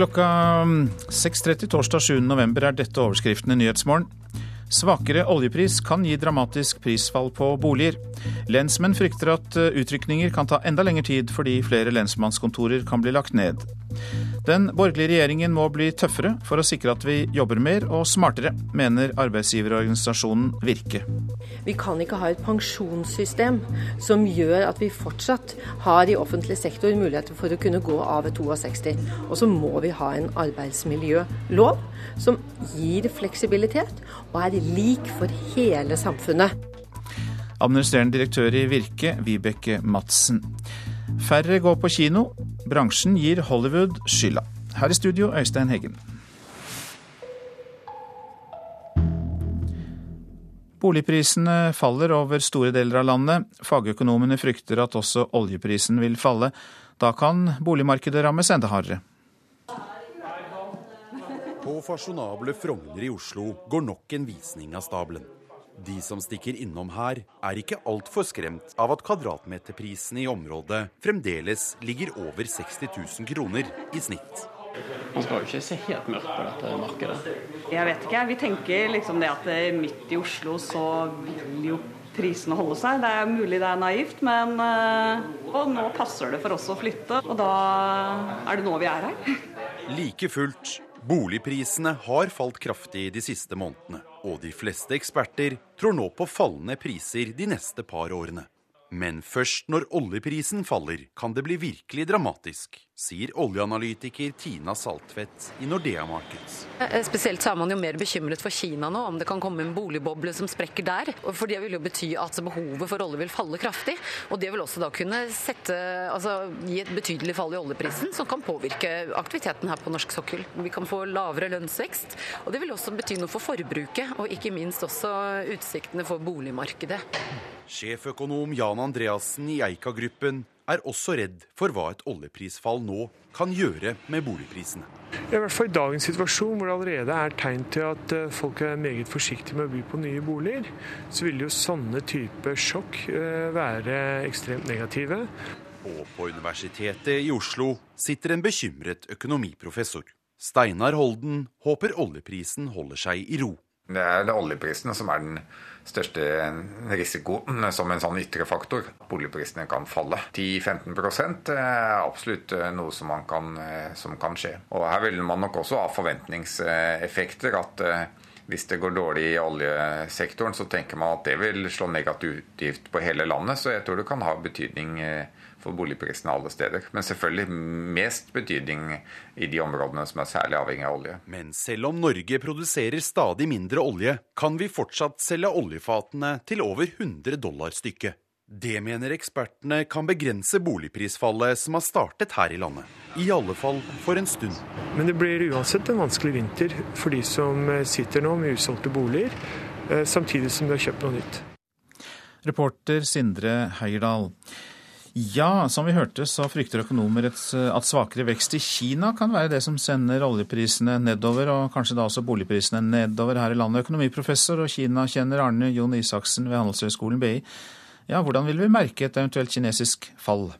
Klokka 6.30 torsdag 7. november er dette overskriftene i Nyhetsmorgen. Svakere oljepris kan gi dramatisk prisfall på boliger. Lensmenn frykter at eh, utrykninger kan ta enda lengre tid fordi flere lensmannskontorer kan bli lagt ned. Den borgerlige regjeringen må bli tøffere for å sikre at vi jobber mer og smartere, mener arbeidsgiverorganisasjonen Virke. Vi kan ikke ha et pensjonssystem som gjør at vi fortsatt har i offentlig sektor muligheter for å kunne gå av ved 62. Og så må vi ha en arbeidsmiljølov som gir fleksibilitet og er lik for hele samfunnet. Administrerende direktør i Virke, Vibeke Madsen. Færre går på kino. Bransjen gir Hollywood skylda. Her i studio, Øystein Heggen. Boligprisene faller over store deler av landet. Fagøkonomene frykter at også oljeprisen vil falle. Da kan boligmarkedet rammes enda hardere. På fasjonable Frogner i Oslo går nok en visning av stabelen. De som stikker innom her, er ikke altfor skremt av at kvadratmeterprisen i området fremdeles ligger over 60 000 kroner i snitt. Man skal jo ikke se helt mørkt på dette markedet. Jeg vet ikke. Vi tenker liksom det at midt i Oslo så vil jo prisene holde seg. Det er mulig det er naivt, men eh, Og nå passer det for oss å flytte, og da er det nå vi er her. Like fullt, boligprisene har falt kraftig de siste månedene. Og de fleste eksperter tror nå på fallende priser de neste par årene. Men først når oljeprisen faller, kan det bli virkelig dramatisk, sier oljeanalytiker Tina Saltvedt i Nordea Markets. Eh, spesielt så er man jo mer bekymret for Kina nå, om det kan komme en boligboble som sprekker der. For det vil jo bety at behovet for olje vil falle kraftig. Og det vil også da kunne sette, altså, gi et betydelig fall i oljeprisen, som kan påvirke aktiviteten her på norsk sokkel. Vi kan få lavere lønnsvekst, og det vil også bety noe for forbruket, og ikke minst også utsiktene for boligmarkedet. Sjeføkonom Jan Andreassen i Eika-gruppen er også redd for hva et oljeprisfall nå kan gjøre med boligprisene. I hvert fall i dagens situasjon, hvor det allerede er tegn til at eh, folk er meget forsiktige med å by på nye boliger, så vil jo sånne type sjokk eh, være ekstremt negative. Og på Universitetet i Oslo sitter en bekymret økonomiprofessor. Steinar Holden håper oljeprisen holder seg i ro. Det er oljeprisen som er den største risiko som en sånn ytre faktor. Boligprisene kan falle. 10-15 er absolutt noe som, kan, som kan skje. Og Her vil man nok også ha forventningseffekter. at eh, hvis det går dårlig i oljesektoren, så tenker man at det vil slå negativt på hele landet. Så jeg tror det kan ha betydning eh, for boligprisene alle steder. Men selvfølgelig mest betydning i de områdene som er særlig avhengig av olje. Men selv om Norge produserer stadig mindre olje, kan vi fortsatt selge oljefatene til over 100 dollar stykket. Det mener ekspertene kan begrense boligprisfallet som har startet her i landet. I alle fall for en stund. Men det blir uansett en vanskelig vinter for de som sitter nå med usolgte boliger, eh, samtidig som de har kjøpt noe nytt. Reporter Sindre Heierdal. Ja, som vi hørte så frykter økonomer at svakere vekst i Kina kan være det som sender oljeprisene nedover, og kanskje da også boligprisene nedover her i landet. Økonomiprofessor og Kina-kjenner Arne Jon Isaksen ved Handelshøyskolen BI. Ja, hvordan vil vi merke et eventuelt kinesisk fall?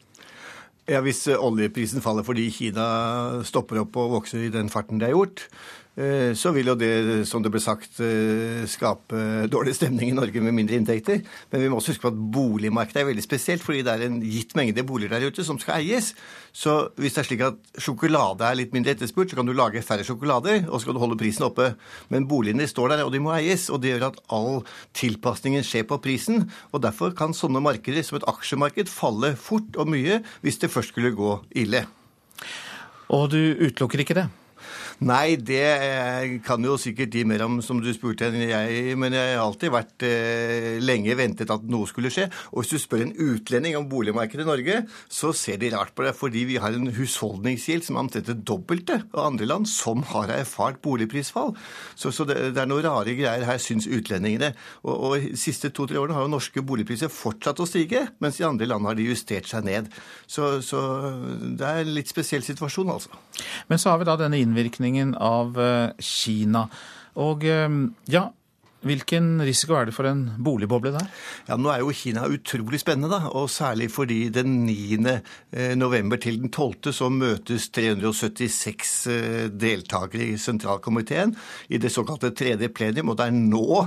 Ja, Hvis oljeprisen faller fordi Kina stopper opp og vokser i den farten det har gjort, Eh, så vil jo det, som det ble sagt, eh, skape dårlig stemning i Norge med mindre inntekter. Men vi må også huske på at boligmarkedet er veldig spesielt, fordi det er en gitt mengde boliger der ute som skal eies. Så hvis det er slik at sjokolade er litt mindre etterspurt, så kan du lage færre sjokolader, og så kan du holde prisen oppe. Men boligene står der, og de må eies. Og det gjør at all tilpasningen skjer på prisen. Og derfor kan sånne markeder som et aksjemarked falle fort og mye hvis det først skulle gå ille. Og du utelukker ikke det? Nei, det eh, kan jo sikkert de mer om, som du spurte enn jeg. Men jeg har alltid vært eh, lenge ventet at noe skulle skje. Og hvis du spør en utlending om boligmarkedet i Norge, så ser de rart på det. Fordi vi har en husholdningsgjeld som er omtrent det dobbelte av andre land som har erfart boligprisfall. Så, så det, det, er noen rare greier her, syns utlendingene. Og, og de siste to-tre årene har jo norske boligpriser fortsatt å stige, mens i andre land har de justert seg ned. Så, så det er en litt spesiell situasjon, altså. Men så har vi da denne innvirkningen av eh, Kina. Og eh, ja, Hvilken risiko er det for en boligboble der? Ja, Nå er jo Kina utrolig spennende, da, og særlig fordi den 9. Eh, november til den 12. så møtes 376 eh, deltakere i sentralkomiteen i det såkalte tredje plenum, og det er nå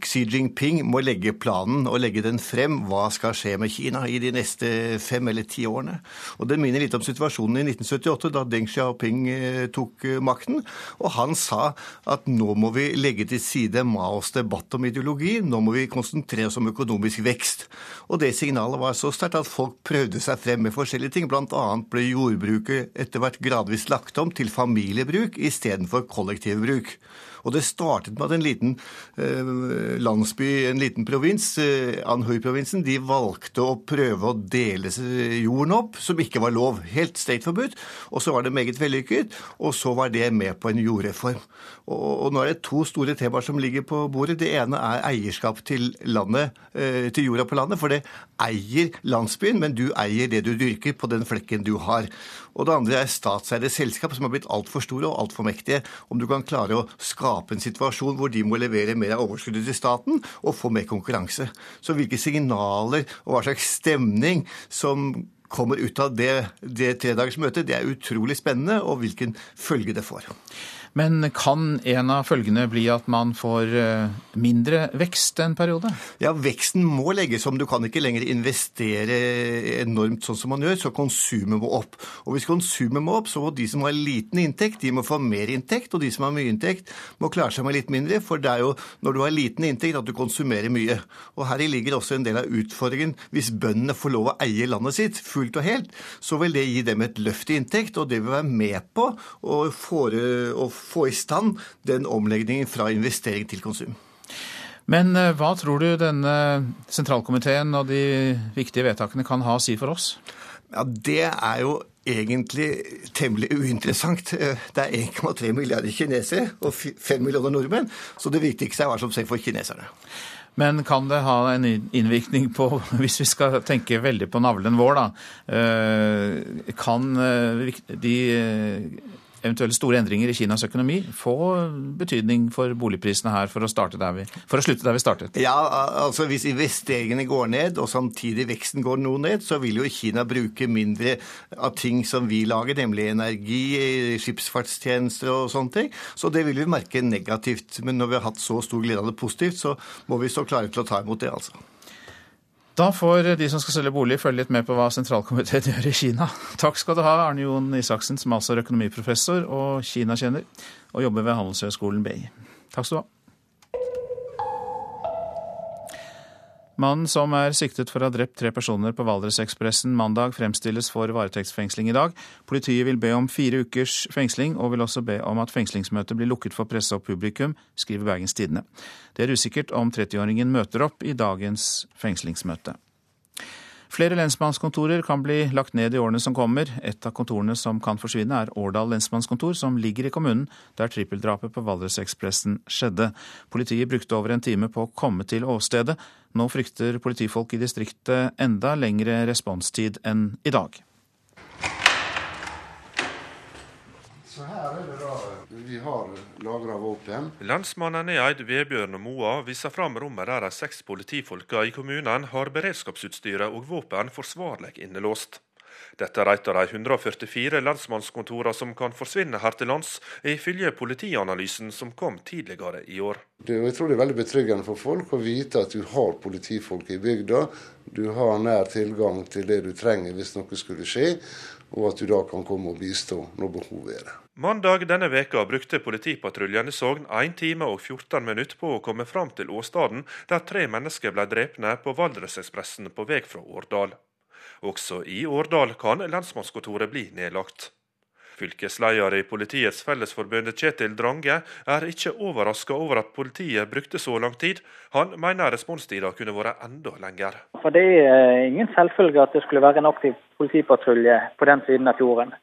Xi Jinping må legge planen og legge den frem. Hva skal skje med Kina i de neste fem eller ti årene? Og Det minner litt om situasjonen i 1978, da Deng Xiaoping eh, tok makten. Og han sa at nå må vi legge til side Maos debatt om ideologi. Nå må vi konsentrere oss om økonomisk vekst. Og det signalet var så sterkt at folk prøvde seg frem med forskjellige ting. Blant annet ble jordbruket etter hvert gradvis lagt om til familiebruk istedenfor kollektivbruk. Og det startet med at en liten eh, landsby, en liten provins, eh, Anhui-provinsen, de valgte å prøve å dele jorden opp, som ikke var lov. Helt stateforbudt. Og så var det meget vellykket, og så var det med på en jordreform. Og, og nå er det to store temaer som ligger på bordet. Det ene er eierskap til landet, eh, til jorda på landet, for det eier landsbyen, men du eier det du dyrker på den flekken du har. Og det andre er statseide selskap som har blitt altfor store og altfor mektige. Om du kan klare å skape en situasjon hvor de må levere mer av overskuddet til staten og få mer konkurranse. Så hvilke signaler og hva slags stemning som kommer ut av det, det tredagersmøtet, det er utrolig spennende, og hvilken følge det får. Men kan en av følgene bli at man får eh, mindre vekst en periode? Ja, veksten må legges om. Du kan ikke lenger investere enormt sånn som man gjør, så konsumet må opp. Og hvis konsumet må opp, så må de som har liten inntekt, de må få mer inntekt. Og de som har mye inntekt, må klare seg med litt mindre. For det er jo når du har liten inntekt at du konsumerer mye. Og her ligger også en del av utfordringen. Hvis bøndene får lov å eie landet sitt fullt og helt, så vil det gi dem et løft i inntekt, og det vil være med på å, fore, å få i stand den omleggingen fra investering til konsum. Men eh, hva tror du denne sentralkomiteen og de viktige vedtakene kan ha å si for oss? Ja, Det er jo egentlig temmelig uinteressant. Eh, det er 1,3 milliarder kinesere og 5 millioner nordmenn, så det viktigste er hva som skjer for kineserne. Men kan det ha en innvirkning på, hvis vi skal tenke veldig på navlen vår, da eh, Kan de eventuelle store endringer i Kinas økonomi få betydning for boligprisene her, for å, vi, for å, slutte der vi startet? Ja, altså Hvis investeringene går ned, og samtidig veksten går noe ned, så vil jo Kina bruke mindre av ting som vi lager, nemlig energi, skipsfartstjenester og sånne ting. Så det vil vi merke negativt. Men når vi har hatt så stor glede av det positivt, så må vi stå klare til å ta imot det, altså. Da får de som skal selge bolig, følge litt med på hva sentralkomiteen gjør i Kina. Takk skal du ha, Arne Jon Isaksen, som altså er økonomiprofessor og Kina-kjenner, og jobber ved Handelshøyskolen BI. Takk skal du ha. Mannen som er siktet for å ha drept tre personer på Valdresekspressen mandag, fremstilles for varetektsfengsling i dag. Politiet vil be om fire ukers fengsling, og vil også be om at fengslingsmøtet blir lukket for presse og publikum, skriver Bergens Tidende. Det er usikkert om 30-åringen møter opp i dagens fengslingsmøte. Flere lensmannskontorer kan bli lagt ned i årene som kommer. Et av kontorene som kan forsvinne, er Årdal lensmannskontor, som ligger i kommunen der trippeldrapet på Valdresekspressen skjedde. Politiet brukte over en time på å komme til åstedet. Nå frykter politifolk i distriktet enda lengre responstid enn i dag. Så her er det vi har lagra våpen. Lensmannen i Eid, Vebjørn Moa, viser fram rommet der de seks politifolka i kommunen har beredskapsutstyret og våpen forsvarlig innelåst. Dette er et av de 144 lensmannskontorene som kan forsvinne her til lands, ifølge politianalysen som kom tidligere i år. jeg tror det er veldig betryggende for folk å vite at du har politifolk i bygda. Du har nær tilgang til det du trenger hvis noe skulle skje, og at du da kan komme og bistå når behovet er det. Mandag denne veka brukte politipatruljen i Sogn 1 time og 14 minutter på å komme fram til åstedet der tre mennesker ble drepne på Valdresekspressen på vei fra Årdal. Også i Årdal kan lensmannskontoret bli nedlagt. Fylkesleder i Politiets Fellesforbund Kjetil Drange er ikke overraska over at politiet brukte så lang tid. Han mener responstida kunne vært enda lenger. For Det er ingen selvfølge at det skulle være en aktiv politipatrulje på den siden av fjorden.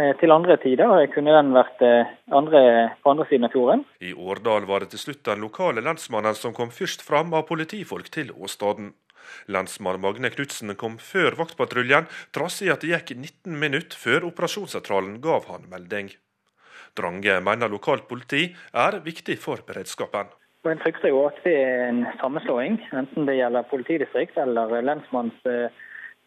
Eh, til andre tider kunne den vært eh, andre, på andre siden av fjorden. I Årdal var det til slutt den lokale lensmannen som kom først fram av politifolk til åstedet. Lensmann Magne Knutsen kom før vaktpatruljen, trass i at det gikk 19 minutter før operasjonssentralen gav han melding. Drange mener lokalt politi er viktig for beredskapen. En frykter jo at det er en sammenslåing, enten det gjelder politidistrikt eller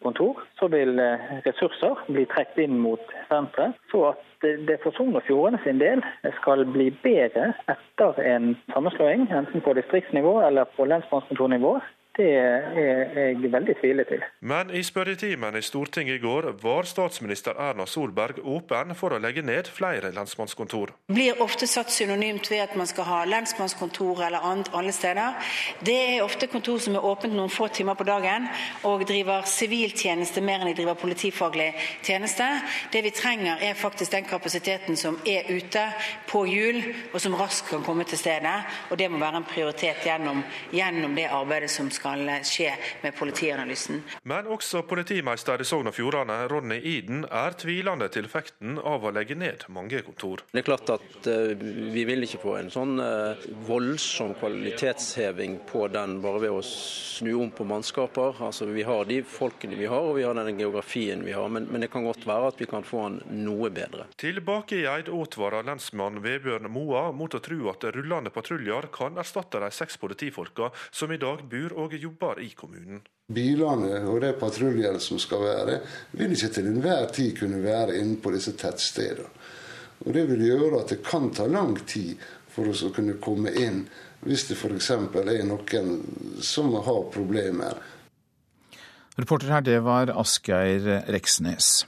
lensmannskontor, så vil ressurser bli trukket inn mot senteret. Så at det for Sogn og Fjordane sin del skal bli bedre etter en sammenslåing, enten på distriktsnivå eller på lensmannskontornivå, det er jeg veldig tvilende til. Men i spørretimen i Stortinget i går var statsminister Erna Solberg åpen for å legge ned flere lensmannskontor. Det blir ofte satt synonymt ved at man skal ha lensmannskontor eller annet alle steder. Det er ofte kontor som er åpent noen få timer på dagen og driver siviltjeneste mer enn de driver politifaglig tjeneste. Det vi trenger er faktisk den kapasiteten som er ute på hjul, og som raskt kan komme til stedet. Og det må være en prioritet gjennom, gjennom det arbeidet som skal skal skje med politianalysen. Men også politimeister i Sogn og Fjordane, Ronny Iden, er tvilende til effekten av å legge ned mange kontor. Det er klart at uh, vi vil ikke få en sånn uh, voldsom kvalitetsheving på den bare ved å snu om på mannskaper. Altså, vi har de folkene vi har, og vi har den geografien vi har. Men, men det kan godt være at vi kan få den noe bedre. Tilbake i Eid advarer lensmann Vebjørn Moa mot å tro at rullende patruljer kan erstatte de seks politifolka som i dag bor og jobber i kommunen. Bilene og de patruljene som skal være, vil ikke til enhver tid kunne være inne på disse tettstedene. Og Det vil gjøre at det kan ta lang tid for oss å kunne komme inn hvis det f.eks. er noen som har problemer. Reporter her, det var Asgeir Reksnes.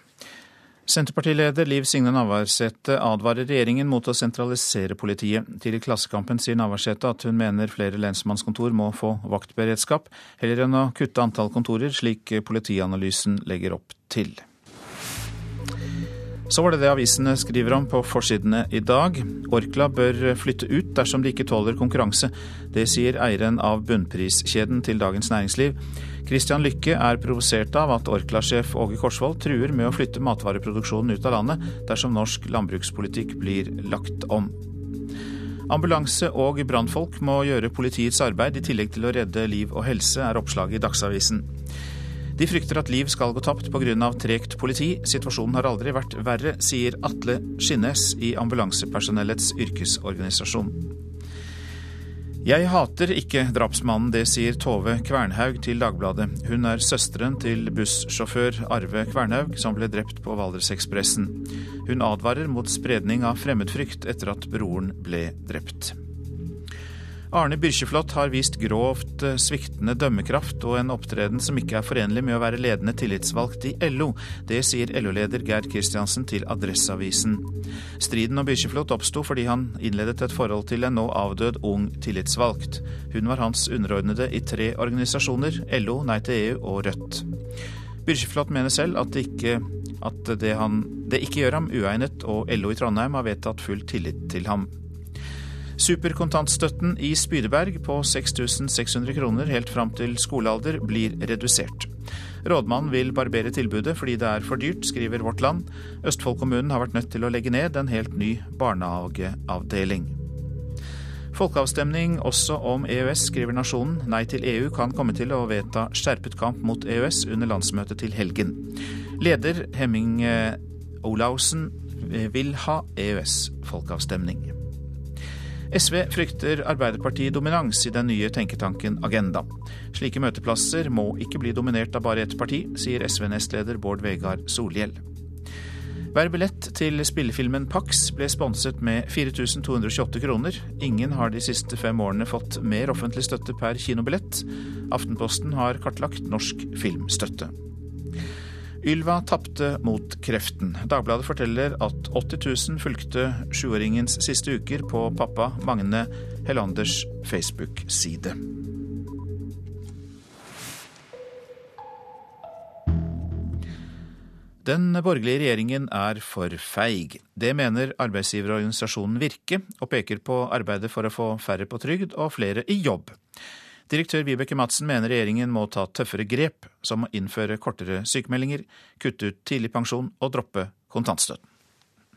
Senterpartileder Liv Signe Navarsete advarer regjeringen mot å sentralisere politiet. Til Klassekampen sier Navarsete at hun mener flere lensmannskontor må få vaktberedskap, heller enn å kutte antall kontorer, slik politianalysen legger opp til. Så var det det avisene skriver om på forsidene i dag. Orkla bør flytte ut dersom de ikke tåler konkurranse. Det sier eieren av bunnpriskjeden til Dagens Næringsliv. Christian Lykke er provosert av at Orkla-sjef Åge Korsvold truer med å flytte matvareproduksjonen ut av landet dersom norsk landbrukspolitikk blir lagt om. Ambulanse og brannfolk må gjøre politiets arbeid i tillegg til å redde liv og helse, er oppslaget i Dagsavisen. De frykter at liv skal gå tapt pga. tregt politi. Situasjonen har aldri vært verre, sier Atle Skinnes i ambulansepersonellets yrkesorganisasjon. Jeg hater ikke drapsmannen, det sier Tove Kvernhaug til Dagbladet. Hun er søsteren til bussjåfør Arve Kvernhaug, som ble drept på Valdresekspressen. Hun advarer mot spredning av fremmedfrykt etter at broren ble drept. Arne Byrkjeflot har vist grovt eh, sviktende dømmekraft og en opptreden som ikke er forenlig med å være ledende tillitsvalgt i LO. Det sier LO-leder Geir Kristiansen til Adresseavisen. Striden om Byrkjeflot oppsto fordi han innledet et forhold til en nå avdød ung tillitsvalgt. Hun var hans underordnede i tre organisasjoner, LO, Nei til EU og Rødt. Byrkjeflot mener selv at, det ikke, at det, han, det ikke gjør ham uegnet, og LO i Trondheim har vedtatt full tillit til ham. Superkontantstøtten i Spydeberg på 6600 kroner helt fram til skolealder blir redusert. Rådmannen vil barbere tilbudet fordi det er for dyrt, skriver Vårt Land. Østfold-kommunen har vært nødt til å legge ned en helt ny barnehageavdeling. Folkeavstemning også om EØS, skriver Nasjonen. Nei til EU kan komme til å vedta skjerpet kamp mot EØS under landsmøtet til helgen. Leder Hemming Olaussen vil ha EØS-folkeavstemning. SV frykter Arbeiderparti-dominans i den nye tenketanken Agenda. Slike møteplasser må ikke bli dominert av bare ett parti, sier SV-nestleder Bård Vegar Solhjell. Hver billett til spillefilmen Pax ble sponset med 4228 kroner. Ingen har de siste fem årene fått mer offentlig støtte per kinobillett. Aftenposten har kartlagt norsk filmstøtte. Ylva tapte mot kreften. Dagbladet forteller at 80 000 fulgte sjuåringens siste uker på pappa Magne Hellanders Facebook-side. Den borgerlige regjeringen er for feig. Det mener arbeidsgiverorganisasjonen Virke, og peker på arbeidet for å få færre på trygd og flere i jobb. Direktør Vibeke Madsen mener regjeringen må ta tøffere grep, som å innføre kortere sykemeldinger, kutte ut tidligpensjon og droppe kontantstøtten.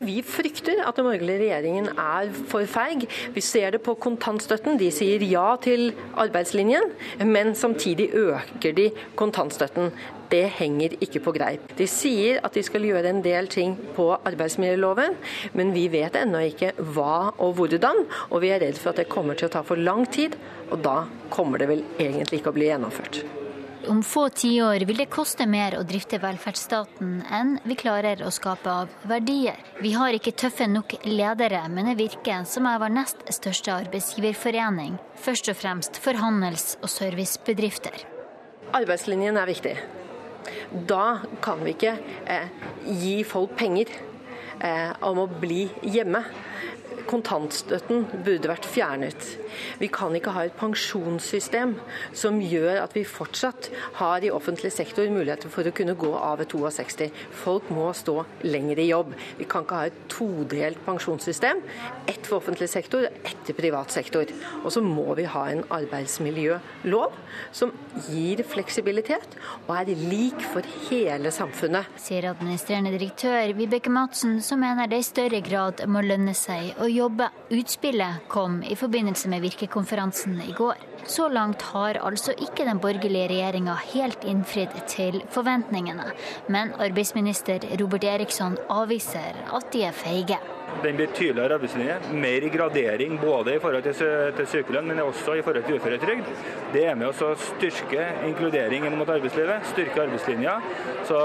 Vi frykter at den borgerlige regjeringen er for feig. Vi ser det på kontantstøtten. De sier ja til arbeidslinjen, men samtidig øker de kontantstøtten. Det henger ikke på greip. De sier at de skal gjøre en del ting på arbeidsmiljøloven, men vi vet ennå ikke hva og hvordan. Og vi er redd for at det kommer til å ta for lang tid, og da kommer det vel egentlig ikke å bli gjennomført. Om få tiår vil det koste mer å drifte velferdsstaten enn vi klarer å skape av verdier. Vi har ikke tøffe nok ledere, mener Virke, som er vår nest største arbeidsgiverforening. Først og fremst for handels- og servicebedrifter. Arbeidslinjen er viktig. Da kan vi ikke eh, gi folk penger eh, om å bli hjemme kontantstøtten burde vært fjernet. Vi kan ikke ha et pensjonssystem som gjør at vi fortsatt har i offentlig sektor muligheter for å kunne gå av ved 62. Folk må stå lenger i jobb. Vi kan ikke ha et todelt pensjonssystem. Ett for offentlig sektor, ett i privat sektor. Og så må vi ha en arbeidsmiljølov som gir fleksibilitet og er lik for hele samfunnet. Sier administrerende direktør Vibeke Madsen, som mener det i større grad må lønne seg å jobbe. Utspillet kom i forbindelse med virkekonferansen i går. Så langt har altså ikke den borgerlige regjeringa helt innfridd til forventningene. Men arbeidsminister Robert Eriksson avviser at de er feige. Den blir tydeligere arbeidslinje, mer gradering både i forhold til, til sykelønn, men også i forhold til uføretrygd. Det er med å styrke inkludering mot arbeidslivet, styrke arbeidslinja. Så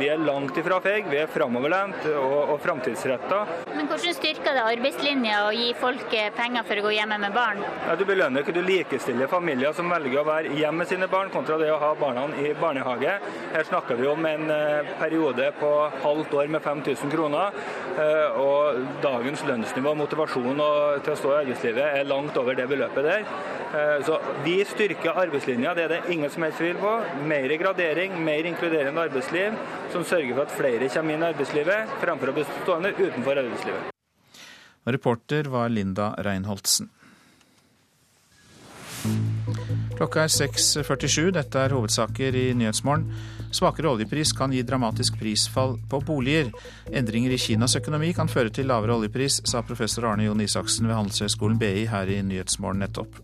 vi er langt ifra feig, vi er framoverlent og, og framtidsretta. Men hvordan styrker det arbeidslinja å gi folk penger for å gå hjemme med barn? Ja, du belønner ikke, du likestiller familier som velger å være hjemme med sine barn, kontra det å ha barna i barnehage. Her snakker vi om en periode på halvt år med 5000 kroner. og dagens lønnsnivå og motivasjon til å stå i arbeidslivet er langt over det beløpet der. Så vi styrker arbeidslinja, det er det ingen som helst tvil på. Mer gradering, mer inkluderende arbeidsliv, som sørger for at flere kommer inn i arbeidslivet, fremfor å bli stående utenfor arbeidslivet. Reporter var Linda Reinholdsen. Klokka er 6.47. Dette er hovedsaker i Nyhetsmorgen. Svakere oljepris kan gi dramatisk prisfall på boliger. Endringer i Kinas økonomi kan føre til lavere oljepris, sa professor Arne Jon Isaksen ved Handelshøyskolen BI her i Nyhetsmorgen nettopp.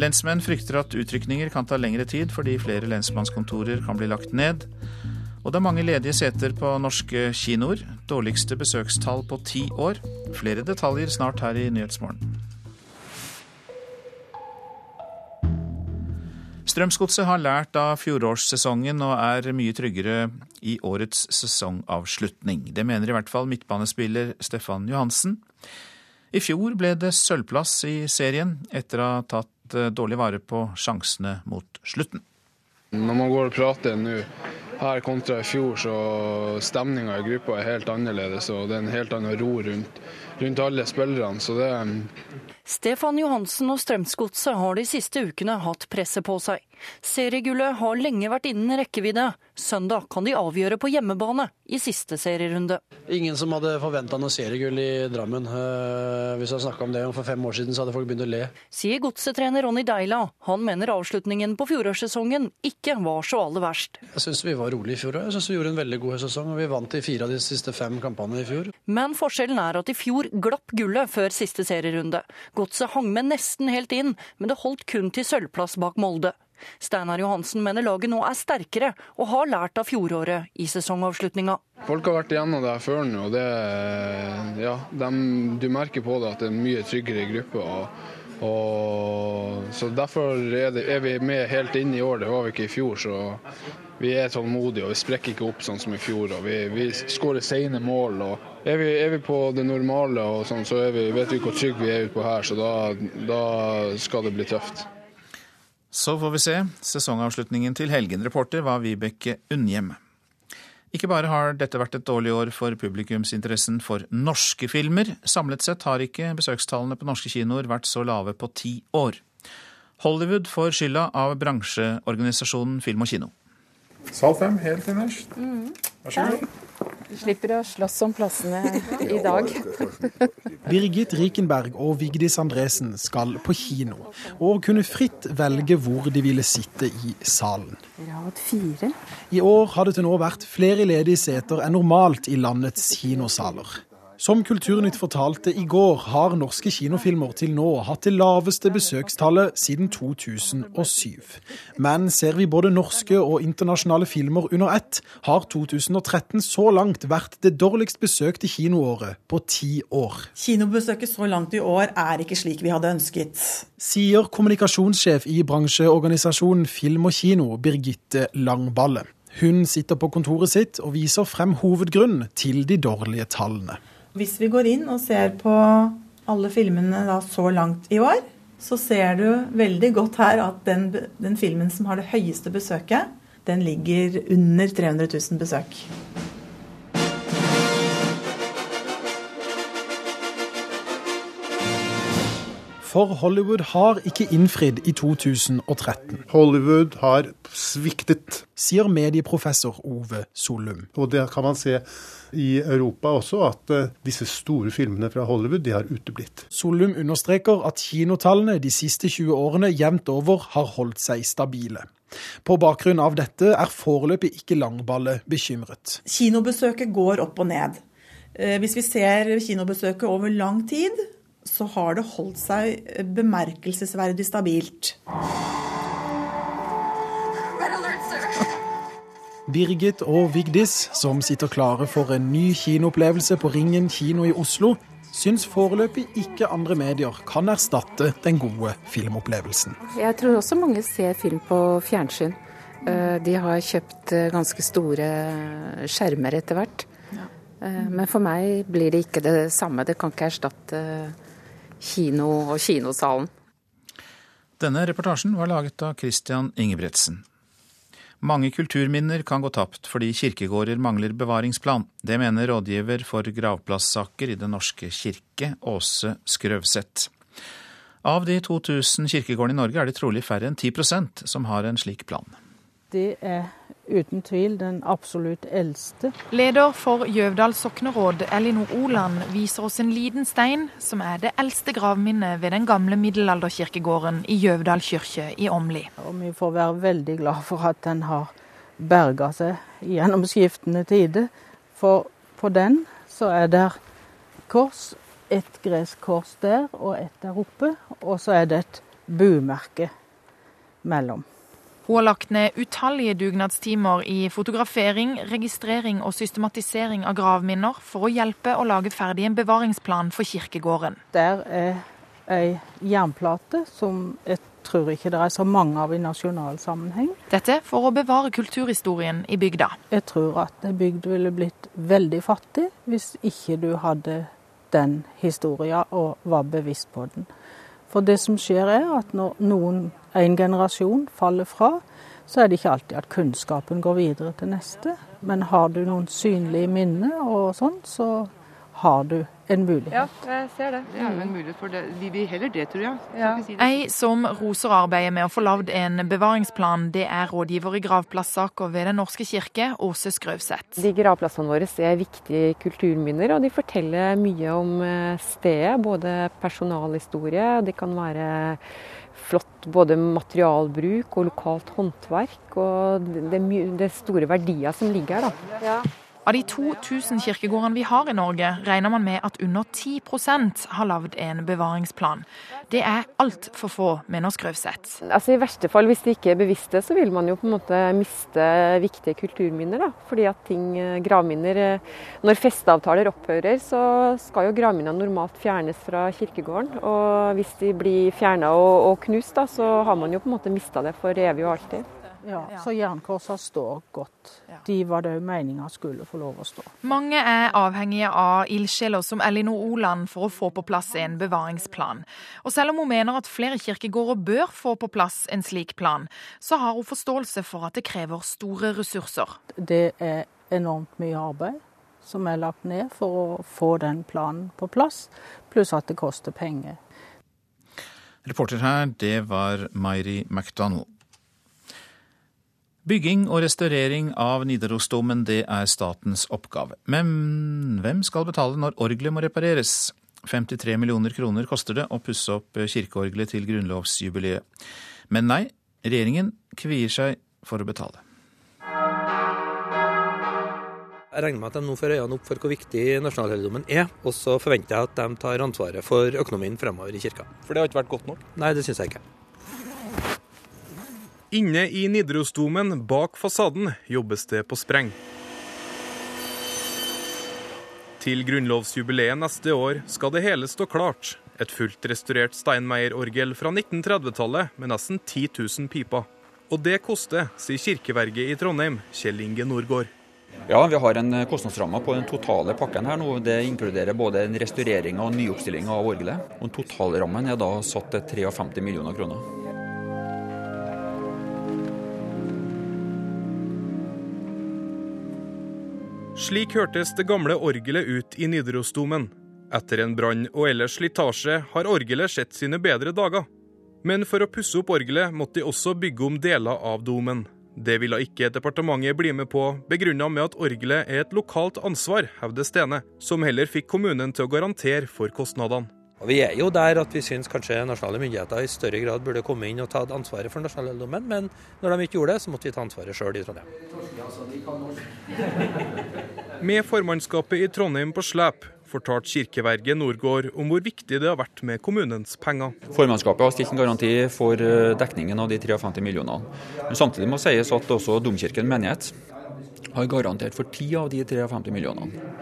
Lensmenn frykter at utrykninger kan ta lengre tid fordi flere lensmannskontorer kan bli lagt ned. Og det er mange ledige seter på norske kinoer. Dårligste besøkstall på ti år. Flere detaljer snart her i Nyhetsmorgen. Strømsgodset har lært av fjorårssesongen og er mye tryggere i årets sesongavslutning. Det mener i hvert fall midtbanespiller Stefan Johansen. I fjor ble det sølvplass i serien, etter å ha tatt dårlig vare på sjansene mot slutten. Når man går og prater nå her kontra i fjor, så stemninga i gruppa er helt annerledes. Og det er en helt annen ro rundt, rundt alle spillerne. Så det Stefan Johansen og Strømsgodset har de siste ukene hatt presset på seg. Seriegullet har lenge vært innen rekkevidde. Søndag kan de avgjøre på hjemmebane i siste serierunde. Ingen som hadde forventa noe seriegull i Drammen. Hvis jeg snakka om det for fem år siden, så hadde folk begynt å le. Sier godsetrener Ronny Deila. Han mener avslutningen på fjorårssesongen ikke var så aller verst. Jeg syns vi var rolig i fjor òg. Jeg syns vi gjorde en veldig god sesong. og Vi vant i fire av de siste fem kampene i fjor. Men forskjellen er at i fjor glapp gullet før siste serierunde. Godset hang med nesten helt inn, men det holdt kun til sølvplass bak Molde. Steinar Johansen mener laget nå er sterkere og har lært av fjoråret i sesongavslutninga. Folk har vært igjennom det her før nå, og det, ja, de, du merker på det at det er mye tryggere i gruppa. Og, og, så Derfor er, det, er, vi med helt inn i år, det var vi ikke i fjor. så vi er tålmodige og vi sprekker ikke opp sånn som i fjor. og Vi, vi skårer sene mål. og Er vi, er vi på det normale, og sånn, så vi, vet vi hvor trygge vi er utpå her. Så da, da skal det bli tøft. Så får vi se. Sesongavslutningen til helgen. Reporter var Vibeke Unnhjem. Ikke bare har dette vært et dårlig år for publikumsinteressen for norske filmer. Samlet sett har ikke besøkstallene på norske kinoer vært så lave på ti år. Hollywood får skylda av bransjeorganisasjonen Film og Kino. Sal 5 helt innerst. Mm. Vær så god. Slipper å slåss om plassene i dag. Birgit Rikenberg og Vigdis Andresen skal på kino, og kunne fritt velge hvor de ville sitte i salen. Rad fire. I år har det til nå vært flere ledige seter enn normalt i landets kinosaler. Som Kulturnytt fortalte i går, har norske kinofilmer til nå hatt det laveste besøkstallet siden 2007. Men ser vi både norske og internasjonale filmer under ett, har 2013 så langt vært det dårligst besøkte kinoåret på ti år. Kinobesøket så langt i år er ikke slik vi hadde ønsket. Sier kommunikasjonssjef i bransjeorganisasjonen Film og Kino, Birgitte Langballe. Hun sitter på kontoret sitt og viser frem hovedgrunnen til de dårlige tallene. Hvis vi går inn og ser på alle filmene da så langt i år, så ser du veldig godt her at den, den filmen som har det høyeste besøket, den ligger under 300 000 besøk. For Hollywood har ikke innfridd i 2013. Hollywood har sviktet. Sier medieprofessor Ove Solum. Og det kan man se i Europa også, at uh, disse store filmene fra Hollywood de har uteblitt. Solum understreker at kinotallene de siste 20 årene jevnt over har holdt seg stabile. På bakgrunn av dette er foreløpig ikke Langballe bekymret. Kinobesøket går opp og ned. Eh, hvis vi ser kinobesøket over lang tid, så har det holdt seg bemerkelsesverdig stabilt. Birgit og Vigdis, som sitter klare for en ny kinoopplevelse på Ringen kino i Oslo, syns foreløpig ikke andre medier kan erstatte den gode filmopplevelsen. Jeg tror også mange ser film på fjernsyn. Eh, de har kjøpt eh, ganske store skjermer etter hvert. Eh, men for meg blir det ikke det samme. Det kan ikke erstatte kino og kinosalen. Denne reportasjen var laget av Christian Ingebretsen. Mange kulturminner kan gå tapt fordi kirkegårder mangler bevaringsplan. Det mener rådgiver for gravplassaker i Den norske kirke, Åse Skrøvseth. Av de 2000 kirkegårdene i Norge er det trolig færre enn 10% som har en slik plan. Det er uten tvil den absolutt eldste. Leder for Gjøvdal sokneråd, Elinor Oland, viser oss en liten stein som er det eldste gravminnet ved den gamle middelalderkirkegården i Gjøvdal kirke i Åmli. Og vi får være veldig glad for at den har berga seg gjennom skiftende tider. For på den så er det kors, et gresskors der og et der oppe, og så er det et bumerke mellom. Hun har lagt ned utallige dugnadstimer i fotografering, registrering og systematisering av gravminner for å hjelpe å lage ferdig en bevaringsplan for kirkegården. Der er ei jernplate som jeg tror ikke det er så mange av i nasjonal sammenheng. Dette for å bevare kulturhistorien i bygda. Jeg tror at bygd ville blitt veldig fattig hvis ikke du hadde den historia og var bevisst på den. For det som skjer er at når noen, en generasjon faller fra, så er det ikke alltid at kunnskapen går videre til neste. Men har du noen synlige minner og sånn, så har du en mulighet. Ja, jeg ser det. Det er jo en mulighet for det. Vi vil heller det, tror jeg. Ja. Si Ei som roser arbeidet med å få lagd en bevaringsplan, det er rådgiver i gravplassaker ved Den norske kirke, Åse Skrøvseth. De gravplassene våre er viktige kulturminner, og de forteller mye om stedet. Både personalhistorie, og det kan være flott både materialbruk og lokalt håndverk. Og det det er store verdier som ligger her, da. Ja. Av de 2000 kirkegårdene vi har i Norge, regner man med at under 10% har lagd en bevaringsplan. Det er altfor få, mener Skrøvseth. Altså I verste fall, hvis de ikke er bevisste, så vil man jo på en måte miste viktige kulturminner. da. Fordi at ting, gravminner Når festeavtaler opphører, så skal jo gravminnene normalt fjernes fra kirkegården. Og hvis de blir fjerna og, og knust, da, så har man jo på en måte mista det for evig og alltid. Ja, Så jernkorsa står godt. De var det òg meninga skulle få lov å stå. Mange er avhengige av ildsjeler som Elinor Oland for å få på plass en bevaringsplan. Og selv om hun mener at flere kirkegårder bør få på plass en slik plan, så har hun forståelse for at det krever store ressurser. Det er enormt mye arbeid som er lagt ned for å få den planen på plass, pluss at det koster penger. Reporter her, det var Mairi McDonald. Bygging og restaurering av Nidarosdomen, det er statens oppgave. Men hvem skal betale når orgelet må repareres? 53 millioner kroner koster det å pusse opp kirkeorgelet til grunnlovsjubileet. Men nei, regjeringen kvier seg for å betale. Jeg regner med at de nå får øynene opp for hvor viktig nasjonalhelligdommen er, og så forventer jeg at de tar ansvaret for økonomien fremover i kirka. For det har ikke vært godt nok? Nei, det syns jeg ikke. Inne i Nidarosdomen, bak fasaden, jobbes det på spreng. Til grunnlovsjubileet neste år skal det hele stå klart. Et fullt restaurert Steinmeier-orgel fra 1930-tallet med nesten 10 000 piper. Og det koster, sier kirkeverget i Trondheim, Kjell Inge Nordgård. Ja, vi har en kostnadsramme på den totale pakken her nå. Det inkluderer både en restaurering og nyoppstilling av orgelet. Og Totalrammen er da satt til 53 millioner kroner. Slik hørtes det gamle orgelet ut i Nidarosdomen. Etter en brann og ellers slitasje har orgelet sett sine bedre dager. Men for å pusse opp orgelet måtte de også bygge om deler av domen. Det ville ikke departementet bli med på, begrunna med at orgelet er et lokalt ansvar, hevder Stene, som heller fikk kommunen til å garantere for kostnadene. Og Vi er jo der at vi syns kanskje nasjonale myndigheter i større grad burde komme inn og ta ansvaret for nasjonalhelligdommen, men når de ikke gjorde det, så måtte vi ta ansvaret sjøl i Trondheim. Med formannskapet i Trondheim på slep fortalte kirkeverget Nordgård om hvor viktig det har vært med kommunens penger. Formannskapet har stilt en garanti for eh, dekningen av de 53 millionene. Men samtidig må sies at også Domkirken menighet har garantert for 10 av de 53 millionene.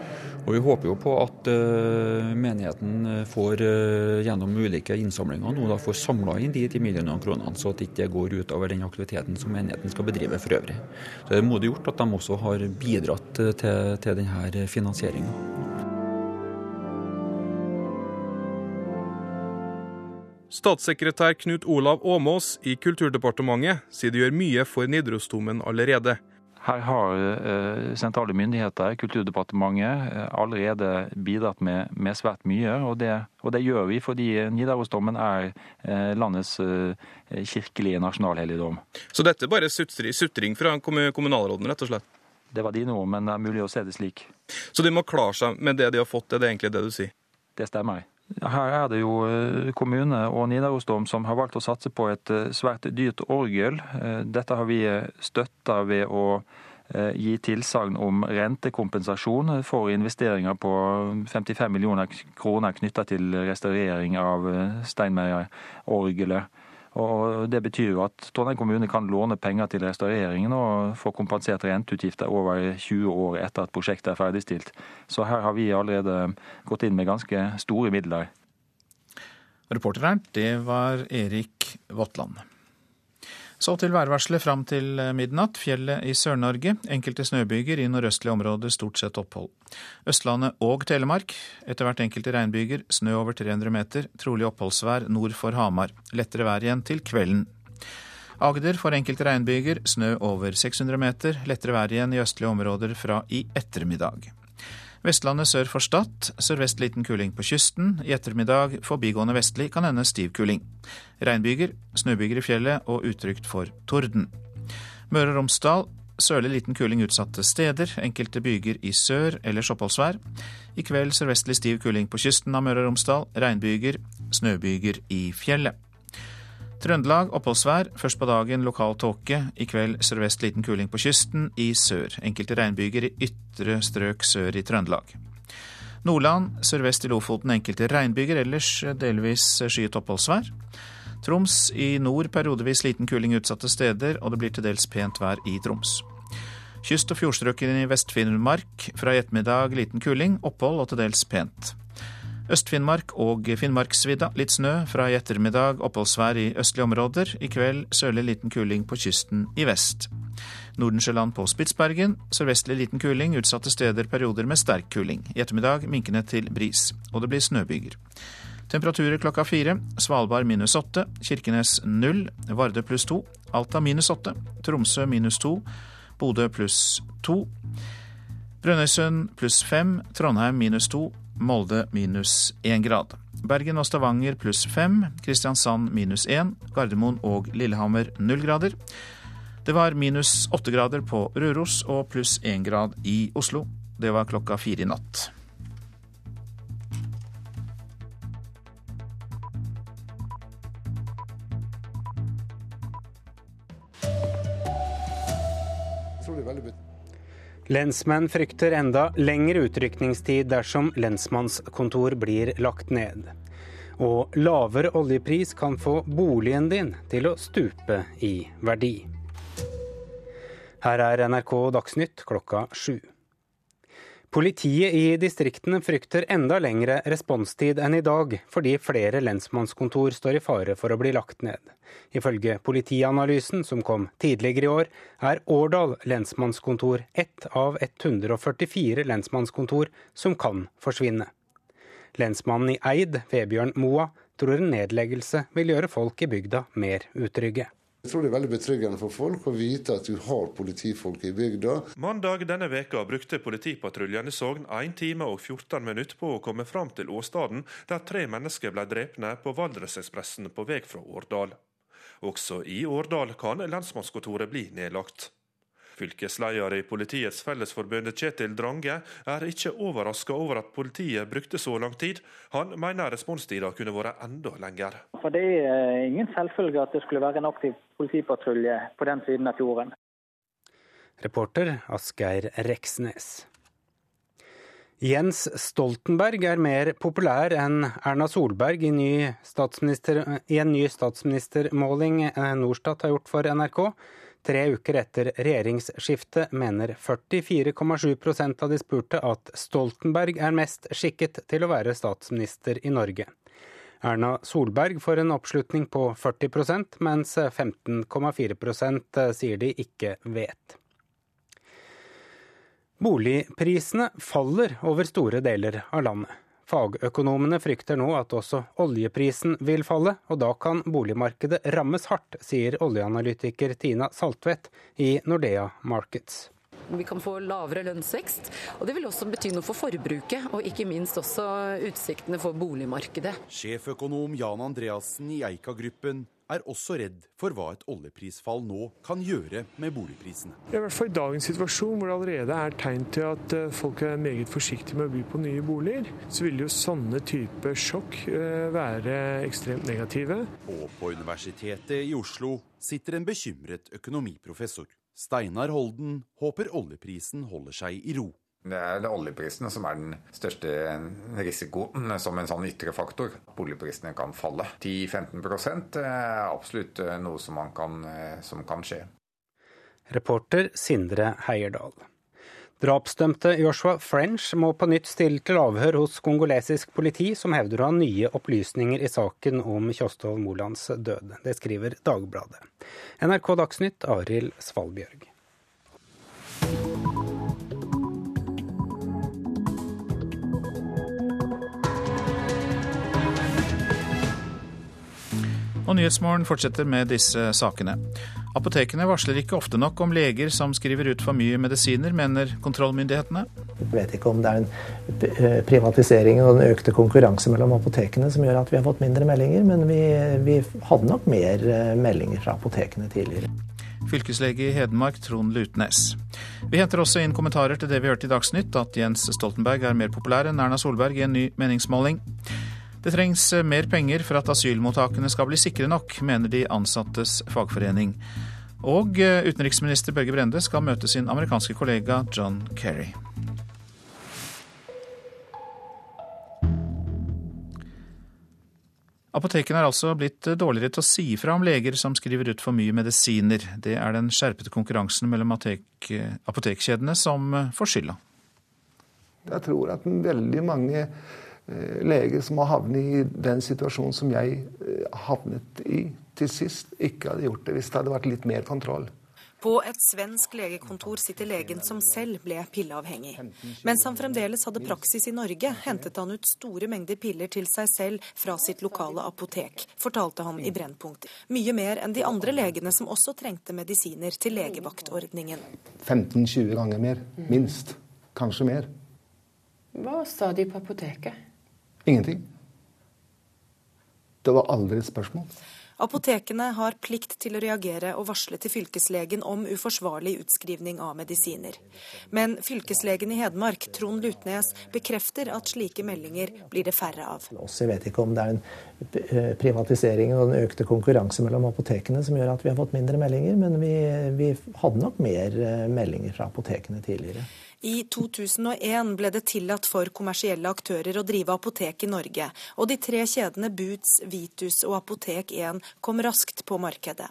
Og Vi håper jo på at uh, menigheten får uh, gjennom ulike innsamlinger nå da får samla inn de 10 millionene kronene, så at det ikke går utover den aktiviteten som menigheten skal bedrive for øvrig. Så Det er modig gjort at de også har bidratt til, til denne finansieringa. Statssekretær Knut Olav Åmås i Kulturdepartementet sier de gjør mye for Nidarosdomen allerede. Her har eh, sentrale myndigheter, Kulturdepartementet, eh, allerede bidratt med, med svært mye. Og det, og det, gjør vi fordi Nidarosdommen er eh, landets kirkelige nasjonalhelligdom. Så dette er bare sutring fra kommunalråden, rett og slett? Det var dine ord, men det er mulig å se det slik. Så de må klare seg med det de har fått, er det egentlig det du sier? Det stemmer. Her er det jo eh, kommune og Nidarosdom som har valgt å satse på et eh, svært dyrt orgel. Eh, dette har vi støtta ved å gi tilsagn om rentekompensasjon for investeringer på 55 millioner kroner knytta til restaurering av Steinmeier-orgelet. Og Det betyr jo at Trondheim kommune kan låne penger til restaureringen og få kompensert renteutgifter over 20 år etter at prosjektet er ferdigstilt. Så her har vi allerede gått inn med ganske store midler. Reporter her, det var Erik Votland. Så til værvarselet fram til eh, midnatt. Fjellet i Sør-Norge. Enkelte snøbyger i nordøstlige områder stort sett opphold. Østlandet og Telemark. Etter hvert enkelte regnbyger. Snø over 300 meter. Trolig oppholdsvær nord for Hamar. Lettere vær igjen til kvelden. Agder får enkelte regnbyger. Snø over 600 meter. Lettere vær igjen i østlige områder fra i ettermiddag. Vestlandet sør for Stad. Sørvest liten kuling på kysten. I ettermiddag forbigående vestlig kan hende stiv kuling. Regnbyger, snøbyger i fjellet og utrygt for torden. Møre og Romsdal. Sørlig liten kuling utsatte steder. Enkelte byger i sør, ellers oppholdsvær. I kveld sørvestlig stiv kuling på kysten av Møre og Romsdal. Regnbyger, snøbyger i fjellet. Trøndelag oppholdsvær. Først på dagen lokal tåke. I kveld sørvest liten kuling på kysten. I sør enkelte regnbyger i ytre strøk sør i Trøndelag. Nordland sørvest i Lofoten enkelte regnbyger, ellers delvis skyet oppholdsvær. Troms i nord periodevis liten kuling utsatte steder, og det blir til dels pent vær i Troms. Kyst- og fjordstrøkene i Vest-Finnmark fra i ettermiddag liten kuling, opphold og til dels pent. Øst-Finnmark og Finnmarksvidda litt snø. Fra i ettermiddag oppholdsvær i østlige områder. I kveld sørlig liten kuling på kysten i vest. Nordensjøland på Spitsbergen. Sørvestlig liten kuling, utsatte steder perioder med sterk kuling. I ettermiddag minkende til bris, og det blir snøbyger. Temperaturer klokka fire. Svalbard minus åtte. Kirkenes null. Vardø pluss to. Alta minus åtte. Tromsø minus to. Bodø pluss to. Brønnøysund pluss fem. Trondheim minus to. Molde minus én grad. Bergen og Stavanger pluss fem. Kristiansand minus én. Gardermoen og Lillehammer null grader. Det var minus åtte grader på Røros og pluss én grad i Oslo. Det var klokka fire i natt. Lensmenn frykter enda lengre utrykningstid dersom lensmannskontor blir lagt ned. Og lavere oljepris kan få boligen din til å stupe i verdi. Her er NRK Dagsnytt klokka sju. Politiet i distriktene frykter enda lengre responstid enn i dag, fordi flere lensmannskontor står i fare for å bli lagt ned. Ifølge Politianalysen, som kom tidligere i år, er Årdal lensmannskontor ett av 144 lensmannskontor som kan forsvinne. Lensmannen i Eid, Vebjørn Moa, tror en nedleggelse vil gjøre folk i bygda mer utrygge. Jeg tror det er veldig betryggende for folk å vite at du har politifolk i bygda. Mandag denne veka brukte politipatruljen i Sogn 1 time og 14 minutter på å komme fram til åstedet der tre mennesker ble drepne på Valdresekspressen på vei fra Årdal. Også i Årdal kan lensmannskontoret bli nedlagt. Fylkesleder i Politiets Fellesforbund Kjetil Drange er ikke overraska over at politiet brukte så lang tid. Han mener responstida kunne vært enda lenger. For Det er ingen selvfølge at det skulle være en aktiv politipatrulje på den siden av fjorden. Reporter Asgeir Reksnes. Jens Stoltenberg er mer populær enn Erna Solberg i, ny i en ny statsministermåling Norstat har gjort for NRK. Tre uker etter regjeringsskiftet mener 44,7% av de spurte at Stoltenberg er mest skikket til å være statsminister i Norge. Erna Solberg får en oppslutning på 40% mens 15,4% sier de ikke vet. Boligprisene faller over store deler av landet. Fagøkonomene frykter nå at også oljeprisen vil falle, og da kan boligmarkedet rammes hardt, sier oljeanalytiker Tina Saltvedt i Nordea Markets. Vi kan få lavere lønnsvekst, og det vil også bety noe for forbruket, og ikke minst også utsiktene for boligmarkedet. Sjeføkonom Jan Andreassen i Eika-gruppen er også redd for hva et oljeprisfall nå kan gjøre med boligprisene. I hvert fall i dagens situasjon, hvor det allerede er tegn til at eh, folk er meget forsiktige med å by på nye boliger, så vil jo sånne type sjokk eh, være ekstremt negative. Og på Universitetet i Oslo sitter en bekymret økonomiprofessor. Steinar Holden håper oljeprisen holder seg i ro. Det er oljeprisene som er den største risikoen som en sånn ytre faktor. Boligprisene kan falle. 10-15 er absolutt noe som kan, som kan skje. Reporter Sindre Heierdal. Drapsdømte Joshua French må på nytt stille til avhør hos kongolesisk politi, som hevder å ha nye opplysninger i saken om Kjostolv Molands død. Det skriver Dagbladet. NRK Dagsnytt, Arild Svalbjørg. Og Nyhetsmorgen fortsetter med disse sakene. Apotekene varsler ikke ofte nok om leger som skriver ut for mye medisiner, mener kontrollmyndighetene. Jeg vet ikke om det er en privatisering og den økte konkurranse mellom apotekene som gjør at vi har fått mindre meldinger, men vi, vi hadde nok mer eh, meldinger fra apotekene tidligere. Fylkeslege i Hedmark Trond Lutnes. Vi henter også inn kommentarer til det vi hørte i Dagsnytt, at Jens Stoltenberg er mer populær enn Erna Solberg i en ny meningsmåling. Det trengs mer penger for at asylmottakene skal bli sikre nok, mener de ansattes fagforening. Og utenriksminister Børge Brende skal møte sin amerikanske kollega John Kerry. Apotekene er altså blitt dårligere til å si fra om leger som skriver ut for mye medisiner. Det er den skjerpede konkurransen mellom apotekkjedene som får skylda. Jeg tror at veldig mange leger som har havnet i den situasjonen som jeg havnet i til sist, ikke hadde gjort det hvis det hadde vært litt mer kontroll. På et svensk legekontor sitter legen som selv ble pilleavhengig. Mens han fremdeles hadde praksis i Norge, hentet han ut store mengder piller til seg selv fra sitt lokale apotek, fortalte han i Brennpunkt. Mye mer enn de andre legene som også trengte medisiner til legevaktordningen. 15-20 ganger mer, minst. Kanskje mer. Hva sa de på apoteket? Ingenting. Det var aldri et spørsmål. Apotekene har plikt til å reagere og varsle til fylkeslegen om uforsvarlig utskrivning av medisiner. Men fylkeslegen i Hedmark, Trond Lutnes, bekrefter at slike meldinger blir det færre av. Jeg vet ikke om det er en privatisering og den økte konkurranse mellom apotekene som gjør at vi har fått mindre meldinger, men vi, vi hadde nok mer eh, meldinger fra apotekene tidligere. I 2001 ble det tillatt for kommersielle aktører å drive apotek i Norge, og de tre kjedene Boots, Vitus og Apotek 1 kom raskt på markedet.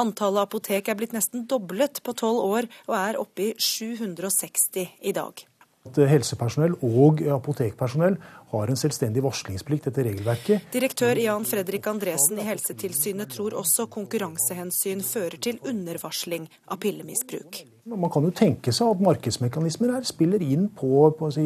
Antallet apotek er blitt nesten doblet på tolv år, og er oppe i 760 i dag. Helsepersonell og apotekpersonell har en selvstendig varslingsplikt etter regelverket. Direktør Jan Fredrik Andresen i Helsetilsynet tror også konkurransehensyn fører til undervarsling av pillemisbruk. Man kan jo tenke seg at markedsmekanismer her spiller inn på, på si,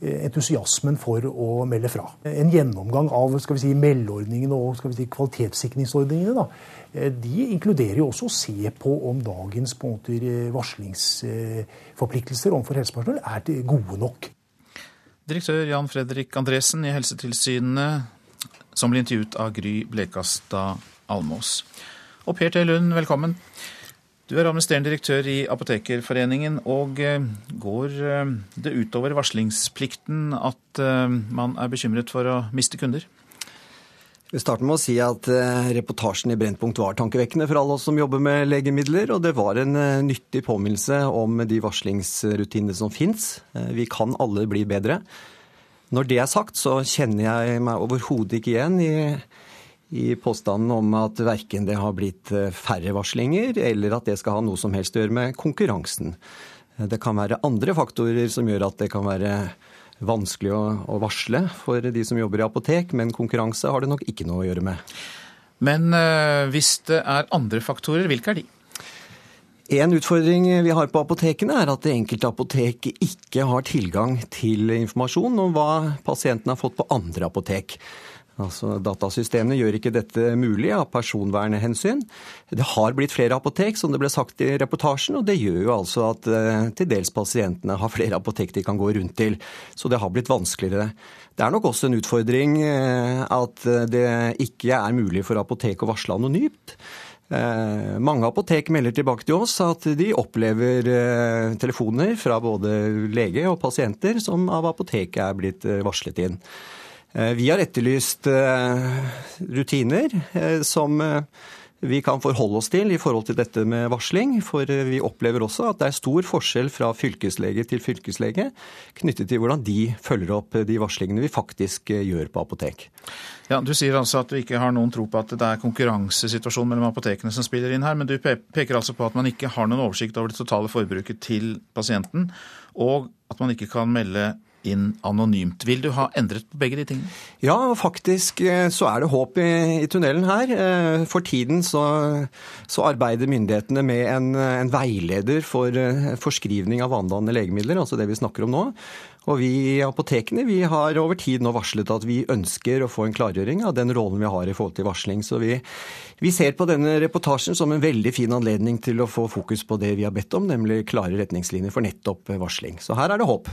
entusiasmen for å melde fra. En gjennomgang av skal vi si, meldeordningene og skal vi si, kvalitetssikringsordningene da, Eh, de inkluderer jo også å se på om dagens på måte, varslingsforpliktelser overfor helsepersonell er gode nok. Direktør Jan Fredrik Andresen i Helsetilsynet, som ble intervjuet av Gry Blekastad Almås. Og Per T. Lund, velkommen. Du er administrerende direktør i Apotekerforeningen. og eh, Går eh, det utover varslingsplikten at man er bekymret for å miste kunder? Vi starter med å si at eh, reportasjen i Brennpunkt var tankevekkende for alle oss som jobber med legemidler, og det var en eh, nyttig påminnelse om de varslingsrutinene som fins. Eh, vi kan alle bli bedre. Når det er sagt, så kjenner jeg meg overhodet ikke igjen i, i påstanden om at verken det har blitt færre varslinger, eller at det skal ha noe som helst å gjøre med konkurransen. Det kan være andre faktorer som gjør at det kan være vanskelig å, varsle for de som jobber i apotek, men konkurranse har det nok ikke noe å gjøre med. Men øh, hvis det er andre faktorer, hvilke er de? En utfordring vi har på apotekene, er at det enkelte apotek ikke har tilgang til informasjon om hva pasienten har fått på andre apotek. Altså, Datasystemene gjør ikke dette mulig av personvernhensyn. Det har blitt flere apotek, som det ble sagt i reportasjen, og det gjør jo altså at eh, til dels pasientene har flere apotek de kan gå rundt til. Så det har blitt vanskeligere. Det er nok også en utfordring eh, at det ikke er mulig for apotek å varsle anonymt. Eh, mange apotek melder tilbake til oss at de opplever telefoner fra både lege og pasienter som av apoteket er blitt varslet inn. Eh, vi har etterlyst eh, rutiner eh, som vi kan forholde oss til i forhold til dette med varsling. For vi opplever også at det er stor forskjell fra fylkeslege til fylkeslege knyttet til hvordan de følger opp de varslingene vi faktisk gjør på apotek. Ja, Du sier altså at du ikke har noen tro på at det er konkurransesituasjonen mellom apotekene som spiller inn her, men du peker altså på at man ikke har noen oversikt over det totale forbruket til pasienten, og at man ikke kan melde inn anonymt. Vil du ha endret på begge de tingene? Ja, faktisk eh, så er det håp i, i tunnelen her. Eh, for tiden så, så arbeider myndighetene med en, en, veileder for eh, forskrivning av vanedannende legemidler, altså det vi snakker om nå. Og vi i apotekene vi har over tid nå varslet at vi ønsker å få en klargjøring av den rollen vi har i forhold til varsling. Så vi, vi ser på denne reportasjen som en veldig fin anledning til å få fokus på det vi har bedt om, nemlig klare retningslinjer for nettopp varsling. Så her er det håp.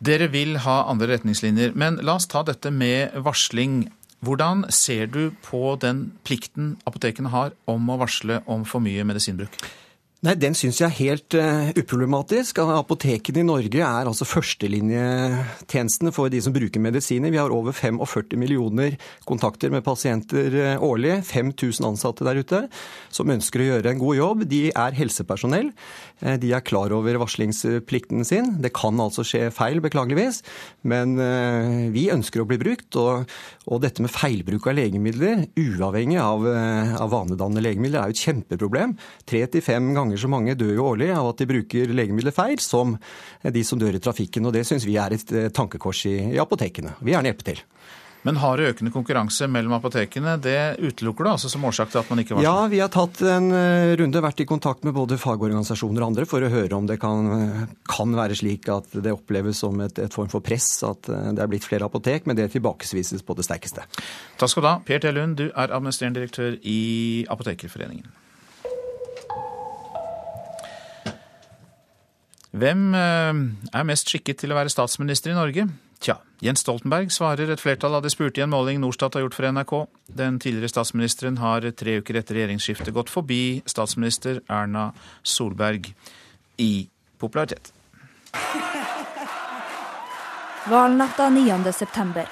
Dere vil ha andre retningslinjer, men la oss ta dette med varsling. Hvordan ser du på den plikten apotekene har om å varsle om for mye medisinbruk? Nei, Den syns jeg er helt uh, uproblematisk. Apotekene i Norge er altså førstelinjetjenestene for de som bruker medisiner. Vi har over 45 millioner kontakter med pasienter uh, årlig. 5000 ansatte der ute som ønsker å gjøre en god jobb. De er helsepersonell. Uh, de er klar over varslingsplikten sin. Det kan altså skje feil, beklageligvis. Men vi ønsker å bli brukt. Og, og, dette med feilbruk av legemidler, uavhengig av, av vanedannende legemidler, er jo et kjempeproblem. Tre til fem ganger ganger så mange dør jo årlig av at de bruker legemidler feil, som de som dør i trafikken. og Det syns vi er et eh, tankekors i, i apotekene. Vi gjerne hjelpe til. Men har økende konkurranse mellom apotekene, det utelukker du altså som årsak til at man ikke varsler? Ja, vi har tatt en eh, runde, vært i kontakt med både fagorganisasjoner og andre for å høre om det kan, kan være slik at det oppleves som et, et, form for press at eh, det er blitt flere apotek, men det tilbakevises på det sterkeste. Takk skal du ha. Per T. Lund, du er administrerende direktør i Apotekerforeningen. Hvem eh, er mest skikket til å være statsminister i Norge? Tja, Jens Stoltenberg svarer et flertall av de spurte i en måling Norstat har gjort for NRK. Den tidligere statsministeren har tre uker etter regjeringsskiftet gått forbi statsminister Erna Solberg i popularitet. Valnatta 9. september.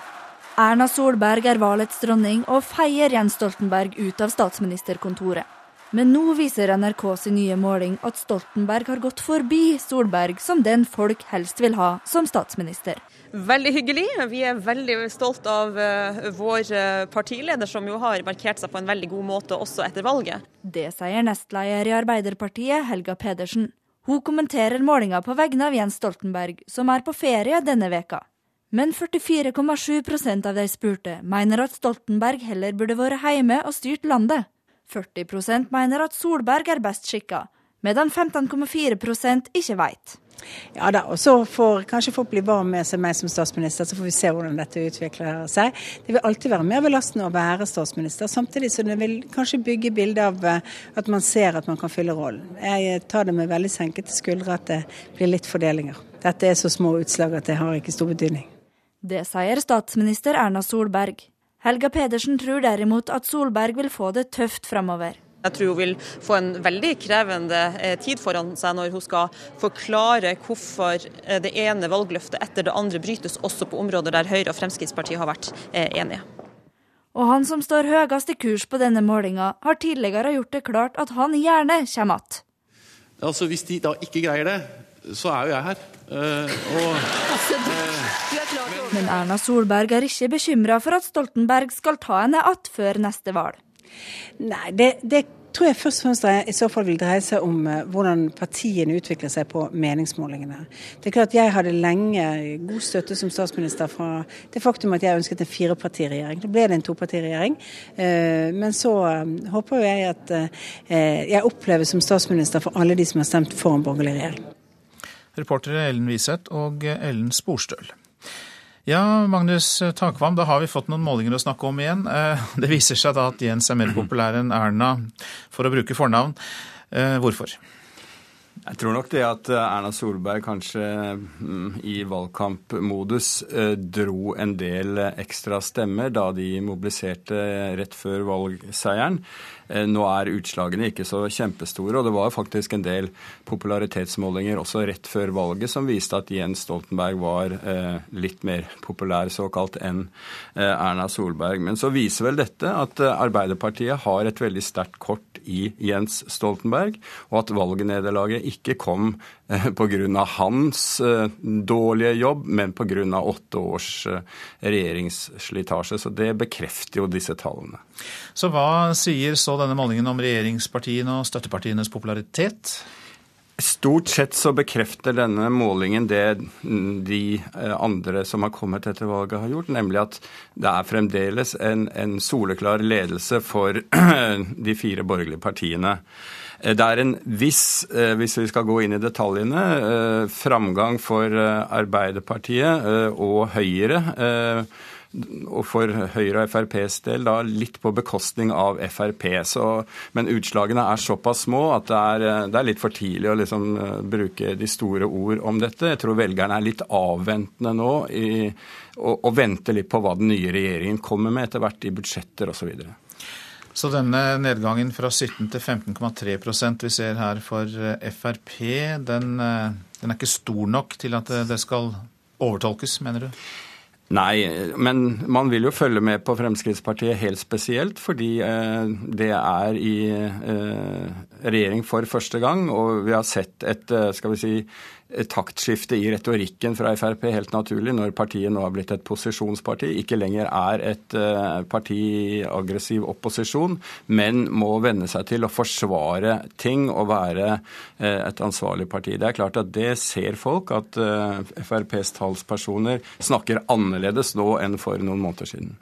Erna Solberg er valets dronning og feier Jens Stoltenberg ut av statsministerkontoret. Men nå viser NRK sin nye måling at Stoltenberg har gått forbi Solberg som den folk helst vil ha som statsminister. Veldig hyggelig. Vi er veldig stolt av uh, vår uh, partileder, som jo har markert seg på en veldig god måte også etter valget. Det sier nestleder i Arbeiderpartiet, Helga Pedersen. Hun kommenterer målinga på vegne av Jens Stoltenberg, som er på ferie denne veka. Men 44,7% av de spurte mener at Stoltenberg heller burde vært hjemme og styrt landet. 40% mener at Solberg er best skikka, medan 15,4% ikke veit. Ja da, og så får kanskje folk bli varm med seg meg som statsminister, så får vi se hvordan dette utvikler seg. Det vil alltid være mer belastende å være statsminister, samtidig som det vil kanskje bygge bildet av eh, at man ser at man kan fylle rollen. Jeg tar det med veldig senkete skuldre at det blir litt fordelinger. Dette er så små utslag at det har ikke stor betydning. Det sier statsminister Erna Solberg. Helga Pedersen tror derimot at Solberg vil få det tøft framover. Jeg tror hun vil få en veldig krevende eh, tid foran seg når hun skal forklare hvorfor eh, det ene valgløftet etter det andre brytes, også på områder der Høyre og Fremskrittspartiet har vært eh, enige. Og han som står høyest i kurs på denne målinga, har tidligere gjort det klart at han gjerne kommer att. Altså, hvis de da ikke greier det, så er jo jeg her. Uh, og, uh, Men Erna Solberg er ikke bekymra for at Stoltenberg skal ta henne att før neste valg. Nei, det, det, tror jeg først og fremst i så fall vil dreie seg om uh, hvordan partiene utvikler seg på meningsmålingene. Det er klart Jeg hadde lenge god støtte som statsminister fra det faktum at jeg ønsket en firepartiregjering. Da ble det en topartiregjering. Men så håper jeg at jeg oppleves som statsminister for alle de som har stemt for en borgerlig regjering. Reportere Ellen Wiseth og Ellen Sporstøl. Ja, Magnus Takvam, da har vi fått noen målinger å snakke om igjen. Eh, det viser seg da at Jens er mer populær enn Erna, for å bruke fornavn. Eh, hvorfor? Jeg tror nok det at Erna Solberg kanskje mm, i valgkampmodus eh, dro en del ekstra stemmer da de mobiliserte rett før valgseieren. Eh, nå er utslagene ikke så kjempestore, og det var faktisk en del popularitetsmålinger også rett før valget som viste at Jens Stoltenberg var eh, litt mer populær såkalt enn eh, Erna Solberg. Men så viser vel dette at Arbeiderpartiet har et veldig sterkt kort i Jens Stoltenberg, og at valgnederlaget ikke kom pga. hans dårlige jobb, men pga. åtte års regjeringsslitasje. Så det bekrefter jo disse tallene. Så hva sier så denne målingen om regjeringspartiene og støttepartienes popularitet? Stort sett så bekrefter denne målingen det de eh, andre som har kommet etter valget har gjort, nemlig at det er fremdeles en, en soleklar ledelse for de fire borgerlige partiene. Eh, det er en viss, eh, hvis vi skal gå inn i detaljene, framgang for Arbeiderpartiet og Høyre og for Høyre og FrPs del da litt på bekostning av Frp. Så, men utslagene er såpass små at det er, det er litt for tidlig å liksom eh, bruke de store ord om dette. Jeg tror velgerne er litt avventende nå i, og, og venter litt på hva den nye regjeringen kommer med etter hvert i budsjetter osv. Så, denne nedgangen fra 17 til 15,3% vi ser her for eh, Frp, den, eh, den er ikke stor nok til at det skal overtolkes, mener du? Nei, men man vil jo følge med på Fremskrittspartiet helt spesielt, fordi eh, det er i eh, regjering for første gang, og vi har sett et, eh, skal vi si, taktskifte i retorikken fra Frp, helt naturlig, når partiet nå har blitt et posisjonsparti, ikke lenger er et uh, parti aggressiv opposisjon, men må venne seg til å forsvare ting og være uh, et ansvarlig parti. Det er klart at det ser folk, at uh, FrPs talspersoner snakker annerledes nå enn for noen måneder siden.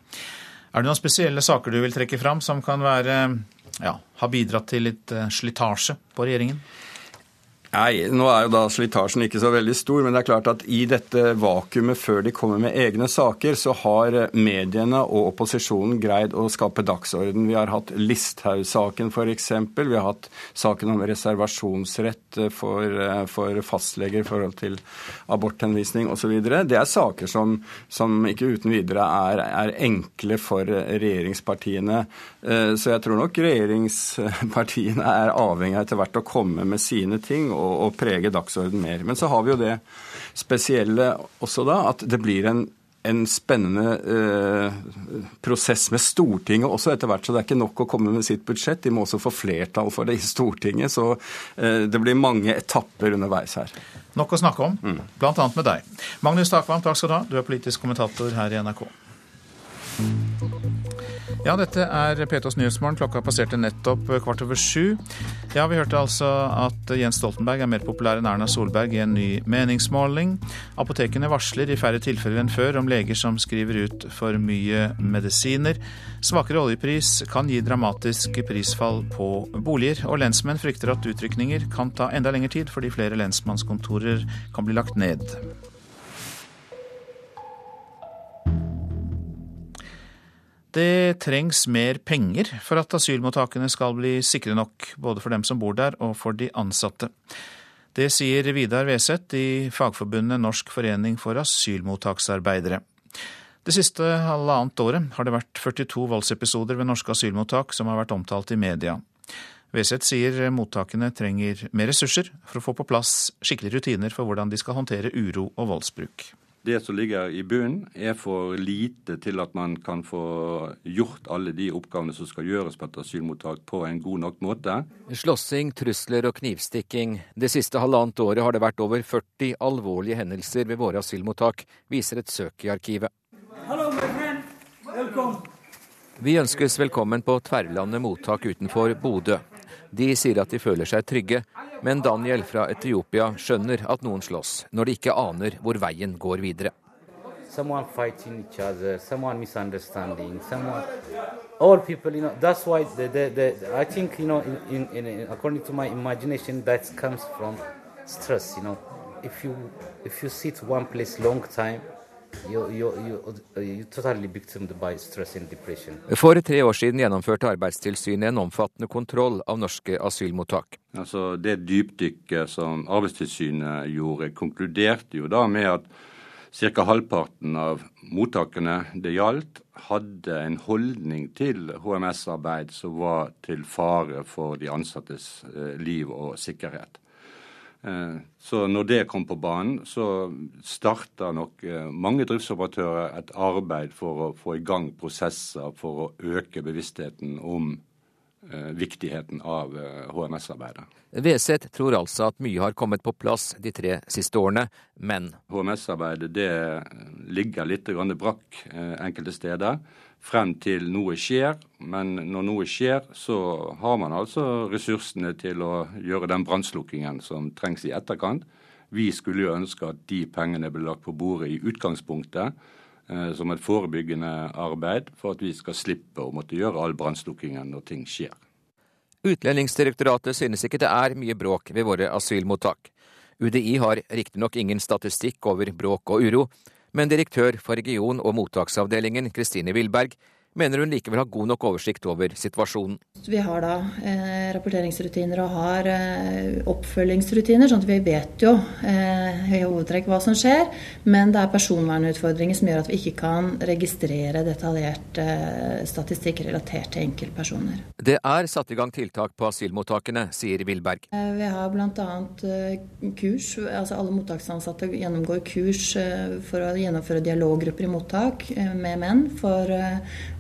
Er det noen spesielle saker du vil trekke fram som kan være, ja, ha bidratt til litt slitasje på regjeringen? Nei, nå er jo da slitasjen ikke så veldig stor, men det er klart at i dette vakuumet før de kommer med egne saker, så har mediene og opposisjonen greid å skape dagsorden. Vi har hatt Listhaug-saken f.eks. Vi har hatt saken om reservasjonsrett for, for fastleger i forhold til aborthenvisning osv. Det er saker som, som, ikke uten videre er, er enkle for regjeringspartiene. Eh, så jeg tror nok regjeringspartiene er avhengig av etter hvert å komme med sine ting og, og prege dagsorden mer. Men så har vi jo det spesielle også da, at det blir en, en spennende eh, prosess med Stortinget også etter hvert. Så det er ikke nok å komme med sitt budsjett, de må også få flertall for det i Stortinget. Så eh, det blir mange etapper underveis her. Nok å snakke om, mm. bl.a. med deg. Magnus Takvam, takk skal du ha. Du er politisk kommentator her i NRK. Ja, dette er P2s Nyhetsmorgen. Klokka passerte nettopp kvart over sju. Ja, vi hørte altså at Jens Stoltenberg er mer populær enn Erna Solberg i en ny meningsmåling. Apotekene varsler i færre tilfeller enn før om leger som skriver ut for mye medisiner. Svakere oljepris kan gi dramatisk prisfall på boliger, og lensmenn frykter at utrykninger kan ta enda lengre tid fordi flere lensmannskontorer kan bli lagt ned. Det trengs mer penger for at asylmottakene skal bli sikre nok, både for dem som bor der og for de ansatte. Det sier Vidar Weseth i Fagforbundet Norsk forening for asylmottaksarbeidere. Det siste halvannet året har det vært 42 voldsepisoder ved norske asylmottak som har vært omtalt i media. Weseth sier mottakene trenger mer ressurser for å få på plass skikkelige rutiner for hvordan de skal håndtere uro og voldsbruk det som ligger i bunnen, er for lite til at man kan få gjort alle de oppgavene som skal gjøres på et asylmottak på en god nok måte. Slåssing, trusler og knivstikking. Det siste halvannet året har det vært over 40 alvorlige hendelser ved våre asylmottak, viser et søk i arkivet. Hallo, Vi ønskes velkommen på Tverlandet mottak utenfor Bodø. De sier at de føler seg trygge, men Daniel fra Etiopia skjønner at noen slåss, når de ikke aner hvor veien går videre. Someone fighting each other, someone misunderstanding, someone. All people, you know. That's I think, you know, in, in, stress. You know, if you if you sit one place for tre år siden gjennomførte Arbeidstilsynet en omfattende kontroll av norske asylmottak. Altså Det dypdykket som Arbeidstilsynet gjorde, konkluderte jo da med at ca. halvparten av mottakene det gjaldt, hadde en holdning til HMS-arbeid som var til fare for de ansattes eh, liv og sikkerhet. Eh, så når det kom på banen, så starta nok eh, mange driftsoperatører et arbeid for å få i gang prosesser for å øke bevisstheten om viktigheten av HMS-arbeidet. Veseth tror altså at mye har kommet på plass de tre siste årene, men HMS-arbeidet det ligger litt brakk enkelte steder frem til noe skjer. Men når noe skjer, så har man altså ressursene til å gjøre den brannslukkingen som trengs i etterkant. Vi skulle jo ønske at de pengene ble lagt på bordet i utgangspunktet eh, som et forebyggende arbeid, for at vi skal slippe å måtte gjøre all brannslukkingen når ting skjer. Utlendingsdirektoratet synes ikke det er mye bråk ved våre asylmottak. UDI har riktignok ingen statistikk over bråk og uro, men direktør for region- og mottaksavdelingen, Kristine Wilberg, mener hun likevel har god nok oversikt over situasjonen. Vi har da eh, rapporteringsrutiner og har eh, oppfølgingsrutiner, sånn at vi vet jo eh, i hovedtrekk hva som skjer. Men det er personvernutfordringer som gjør at vi ikke kan registrere detaljert eh, statistikk relatert til enkeltpersoner. Det er satt i gang tiltak på asylmottakene, sier Wilberg. Eh, vi har bl.a. Eh, kurs, altså alle mottaksansatte gjennomgår kurs for å gjennomføre dialoggrupper i mottak med menn. for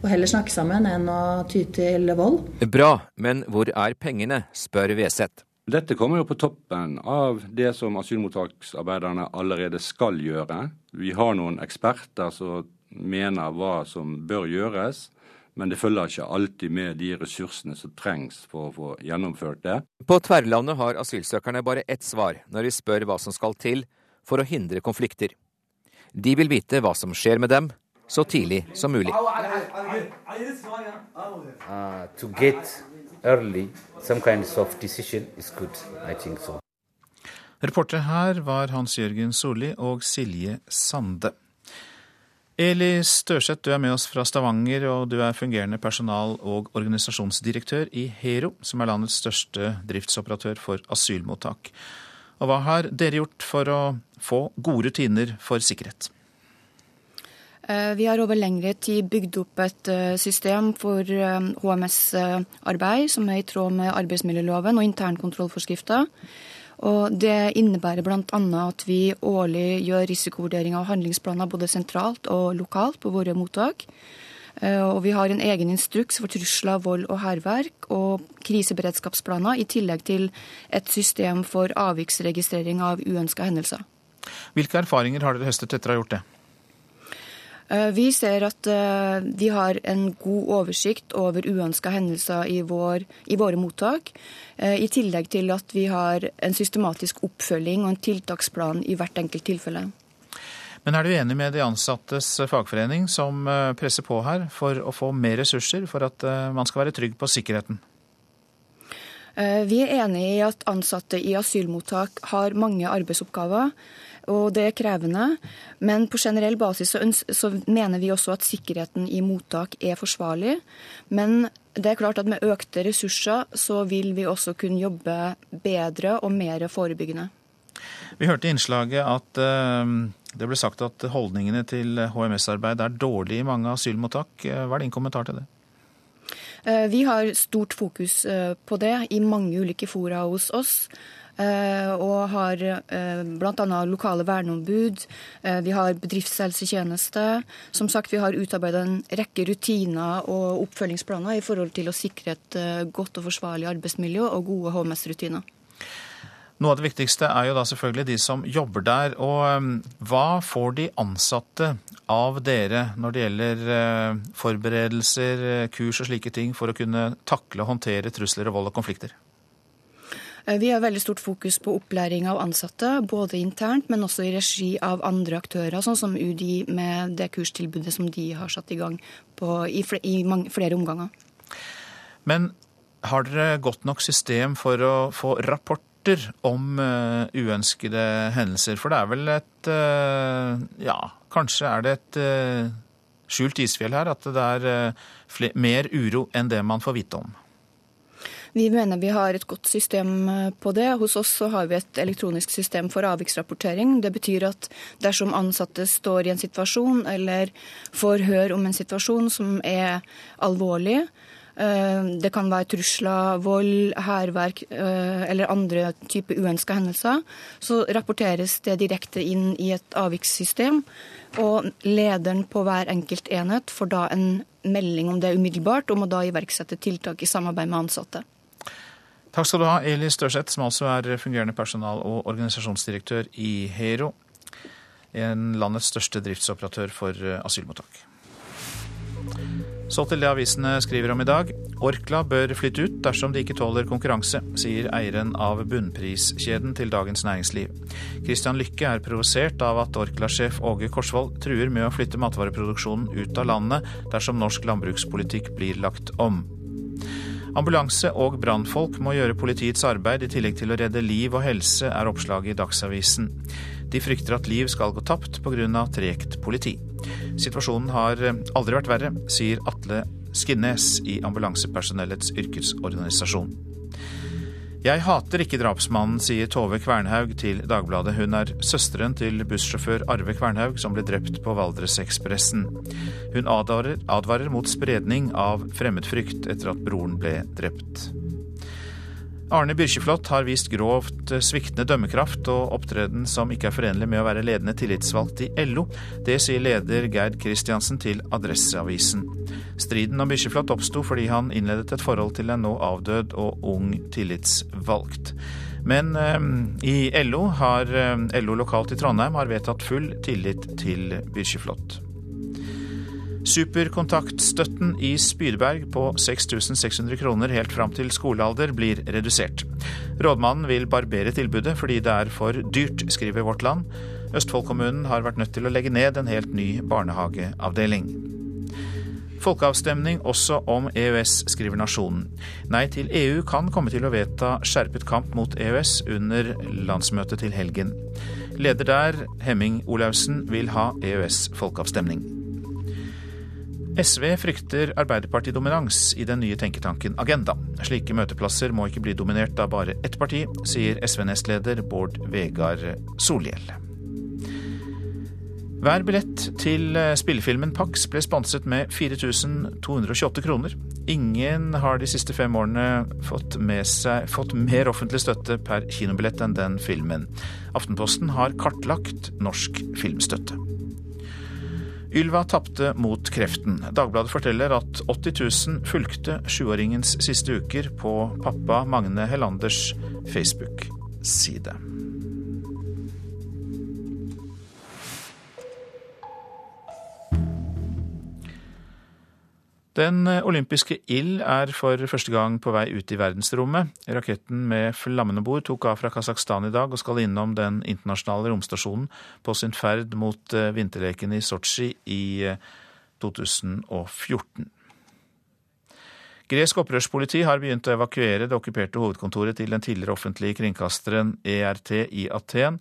å heller snakke sammen enn å ty til vold. Bra, men hvor er pengene, spør Weseth. Dette kommer jo på toppen av det som asylmottaksarbeiderne allerede skal gjøre. Vi har noen eksperter som mener hva som bør gjøres. Men det følger ikke alltid med de ressursene som trengs for å få gjennomført det. På Tverrlandet har asylsøkerne bare ett svar når de spør hva som skal til for å hindre konflikter. De vil vite hva som skjer med dem, så tidlig som mulig. Reportere her var Hans Jørgen Solli og Silje Sande. Eli Størseth, du er med oss fra Stavanger, og du er fungerende personal- og organisasjonsdirektør i Hero, som er landets største driftsoperatør for asylmottak. Og hva har dere gjort for å få gode rutiner for sikkerhet? Eh, vi har over lengre tid bygd opp et eh, system for HMS-arbeid eh, som er i tråd med arbeidsmiljøloven og internkontrollforskrifter. Og Det innebærer bl.a. at vi årlig gjør risikovurdering av handlingsplaner både sentralt og lokalt på våre mottak. Og vi har en egen instruks for trusler, vold og hærverk og kriseberedskapsplaner, i tillegg til et system for avviksregistrering av uønska hendelser. Hvilke erfaringer har dere høstet etter å ha gjort det? Eh, vi ser at eh, vi har en god oversikt over uønska hendelser i, vår, i, våre mottak. Eh, I tillegg til at vi har en systematisk oppfølging og en tiltaksplan i hvert enkelt tilfelle. Men er du enig med de ansattes fagforening som presser på her for å få mer ressurser for at man skal være trygg på sikkerheten? Vi er enig i at ansatte i asylmottak har mange arbeidsoppgaver og det er krevende. Men på generell basis så, så, mener vi også at sikkerheten i mottak er forsvarlig. Men det er klart at med økte ressurser så vil vi også kunne jobbe bedre og mer forebyggende. Vi hørte i innslaget at uh, det ble sagt at holdningene til HMS-arbeid er dårlige i mange asylmottak. Hva er din kommentar til det? Eh, vi har stort fokus eh, på det i mange ulike fora hos oss. Eh, og har eh, bl.a. lokale verneombud. Eh, vi har bedriftshelsetjeneste. Som sagt, vi har utarbeida en rekke rutiner og oppfølgingsplaner i forhold til å sikre et godt og forsvarlig arbeidsmiljø og gode HMS-rutiner. Noe av det viktigste er jo da selvfølgelig de som jobber der. Og hva får de ansatte av dere når det gjelder forberedelser, kurs og slike ting for å kunne takle og håndtere trusler og vold og konflikter? Eh, vi har veldig stort fokus på opplæring av ansatte, både internt, men også i regi av andre aktører, sånn som UDI med det kurstilbudet som de har satt i gang på, i, flere omganger. Men har dere godt nok system for å få rapporter om uh, uønskede hendelser? For det er vel et uh, Ja, kanskje er det et skjult isfjell her? At det er mer uro enn det man får vite om? Vi mener vi har et godt system eh, på det. Hos oss så har vi et elektronisk system for avviksrapportering. Det betyr at dersom ansatte står i en situasjon eller får høre om en situasjon som er alvorlig, eh, det kan være trusler, vold, hærverk eh, eller andre typer uønska hendelser. Så rapporteres det direkte inn i et avvikssystem. Og lederen på hver enkelt enhet får da en melding om det umiddelbart, og må da iverksette tiltak i samarbeid med ansatte. Takk skal du ha, Eli Størseth, som altså er fungerende personal- og organisasjonsdirektør i Hero, en landets største driftsoperatør for eh, asylmottak. Så til det avisene skriver om i dag. Orkla bør flytte ut dersom de ikke tåler konkurranse, sier eieren av bunnpriskjeden til Dagens Næringsliv. Christian Lykke er provosert av at Orkla-sjef Åge Korsvold truer med å flytte matvareproduksjonen ut av landet dersom norsk landbrukspolitikk blir lagt om. Ambulanse og brannfolk må gjøre politiets arbeid i tillegg til å redde liv og helse, er oppslaget i Dagsavisen. De frykter at liv skal gå tapt pga. tregt politi. Situasjonen har aldri vært verre, sier Atle Skinnes i ambulansepersonellets yrkesorganisasjon. Jeg hater ikke drapsmannen, sier Tove Kvernhaug til Dagbladet. Hun er søsteren til bussjåfør Arve Kvernhaug, som ble drept på Valdresekspressen. Hun advarer, advarer mot spredning av fremmedfrykt etter at broren ble drept. Arne Byrkjeflot har vist grovt sviktende dømmekraft og opptreden som ikke er forenlig med å være ledende tillitsvalgt i LO. Det sier leder Gerd Kristiansen til Adresseavisen. Striden om Byrkjeflot oppsto fordi han innledet et forhold til en nå avdød og ung tillitsvalgt. Men eh, i LO har eh, LO lokalt i Trondheim har vedtatt full tillit til Byrkjeflot. Superkontaktstøtten i Spydeberg på 6600 kroner helt fram til skolealder blir redusert. Rådmannen vil barbere tilbudet fordi det er for dyrt, skriver Vårt Land. Østfold kommunen har vært nødt til å legge ned en helt ny barnehageavdeling. Folkeavstemning også om EØS, skriver Nasjonen. Nei til EU kan komme til å vedta skjerpet kamp mot EØS under landsmøtet til helgen. Leder der, Hemming Olaussen, vil ha EØS-folkeavstemning. SV frykter Arbeiderpartidominans i den nye tenketanken Agenda. Slike møteplasser må ikke bli dominert av bare ett parti, sier SV-nestleder Bård Vegar Solhjell. Hver billett til spillefilmen Pax ble sponset med 4228 kroner. Ingen har de siste fem årene fått, seg, fått mer offentlig støtte per kinobillett enn den filmen. Aftenposten har kartlagt norsk filmstøtte. Ylva tapte mot kreften. Dagbladet forteller at 80 000 fulgte sjuåringens siste uker på pappa Magne Hellanders Facebook-side. Den olympiske ild er for første gang på vei ut i verdensrommet. Raketten med flammende bord tok av fra Kasakhstan i dag og skal innom den internasjonale romstasjonen på sin ferd mot eh, vinterlekene i Sotsji i 2014. Eh, Gresk opprørspoliti har begynt å evakuere det okkuperte hovedkontoret til den tidligere offentlige kringkasteren ERT i Aten.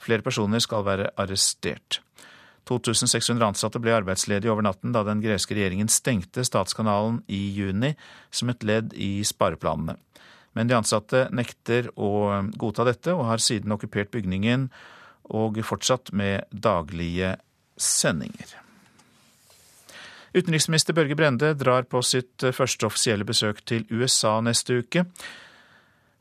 Flere personer skal være arrestert. 2600 ansatte ble arbeidsledige over natten da den greske regjeringen stengte statskanalen i juni som et ledd i spareplanene. Men de ansatte nekter å godta dette, og har siden okkupert bygningen og fortsatt med daglige sendinger. Utenriksminister Børge Brende drar på sitt første offisielle besøk til USA neste uke.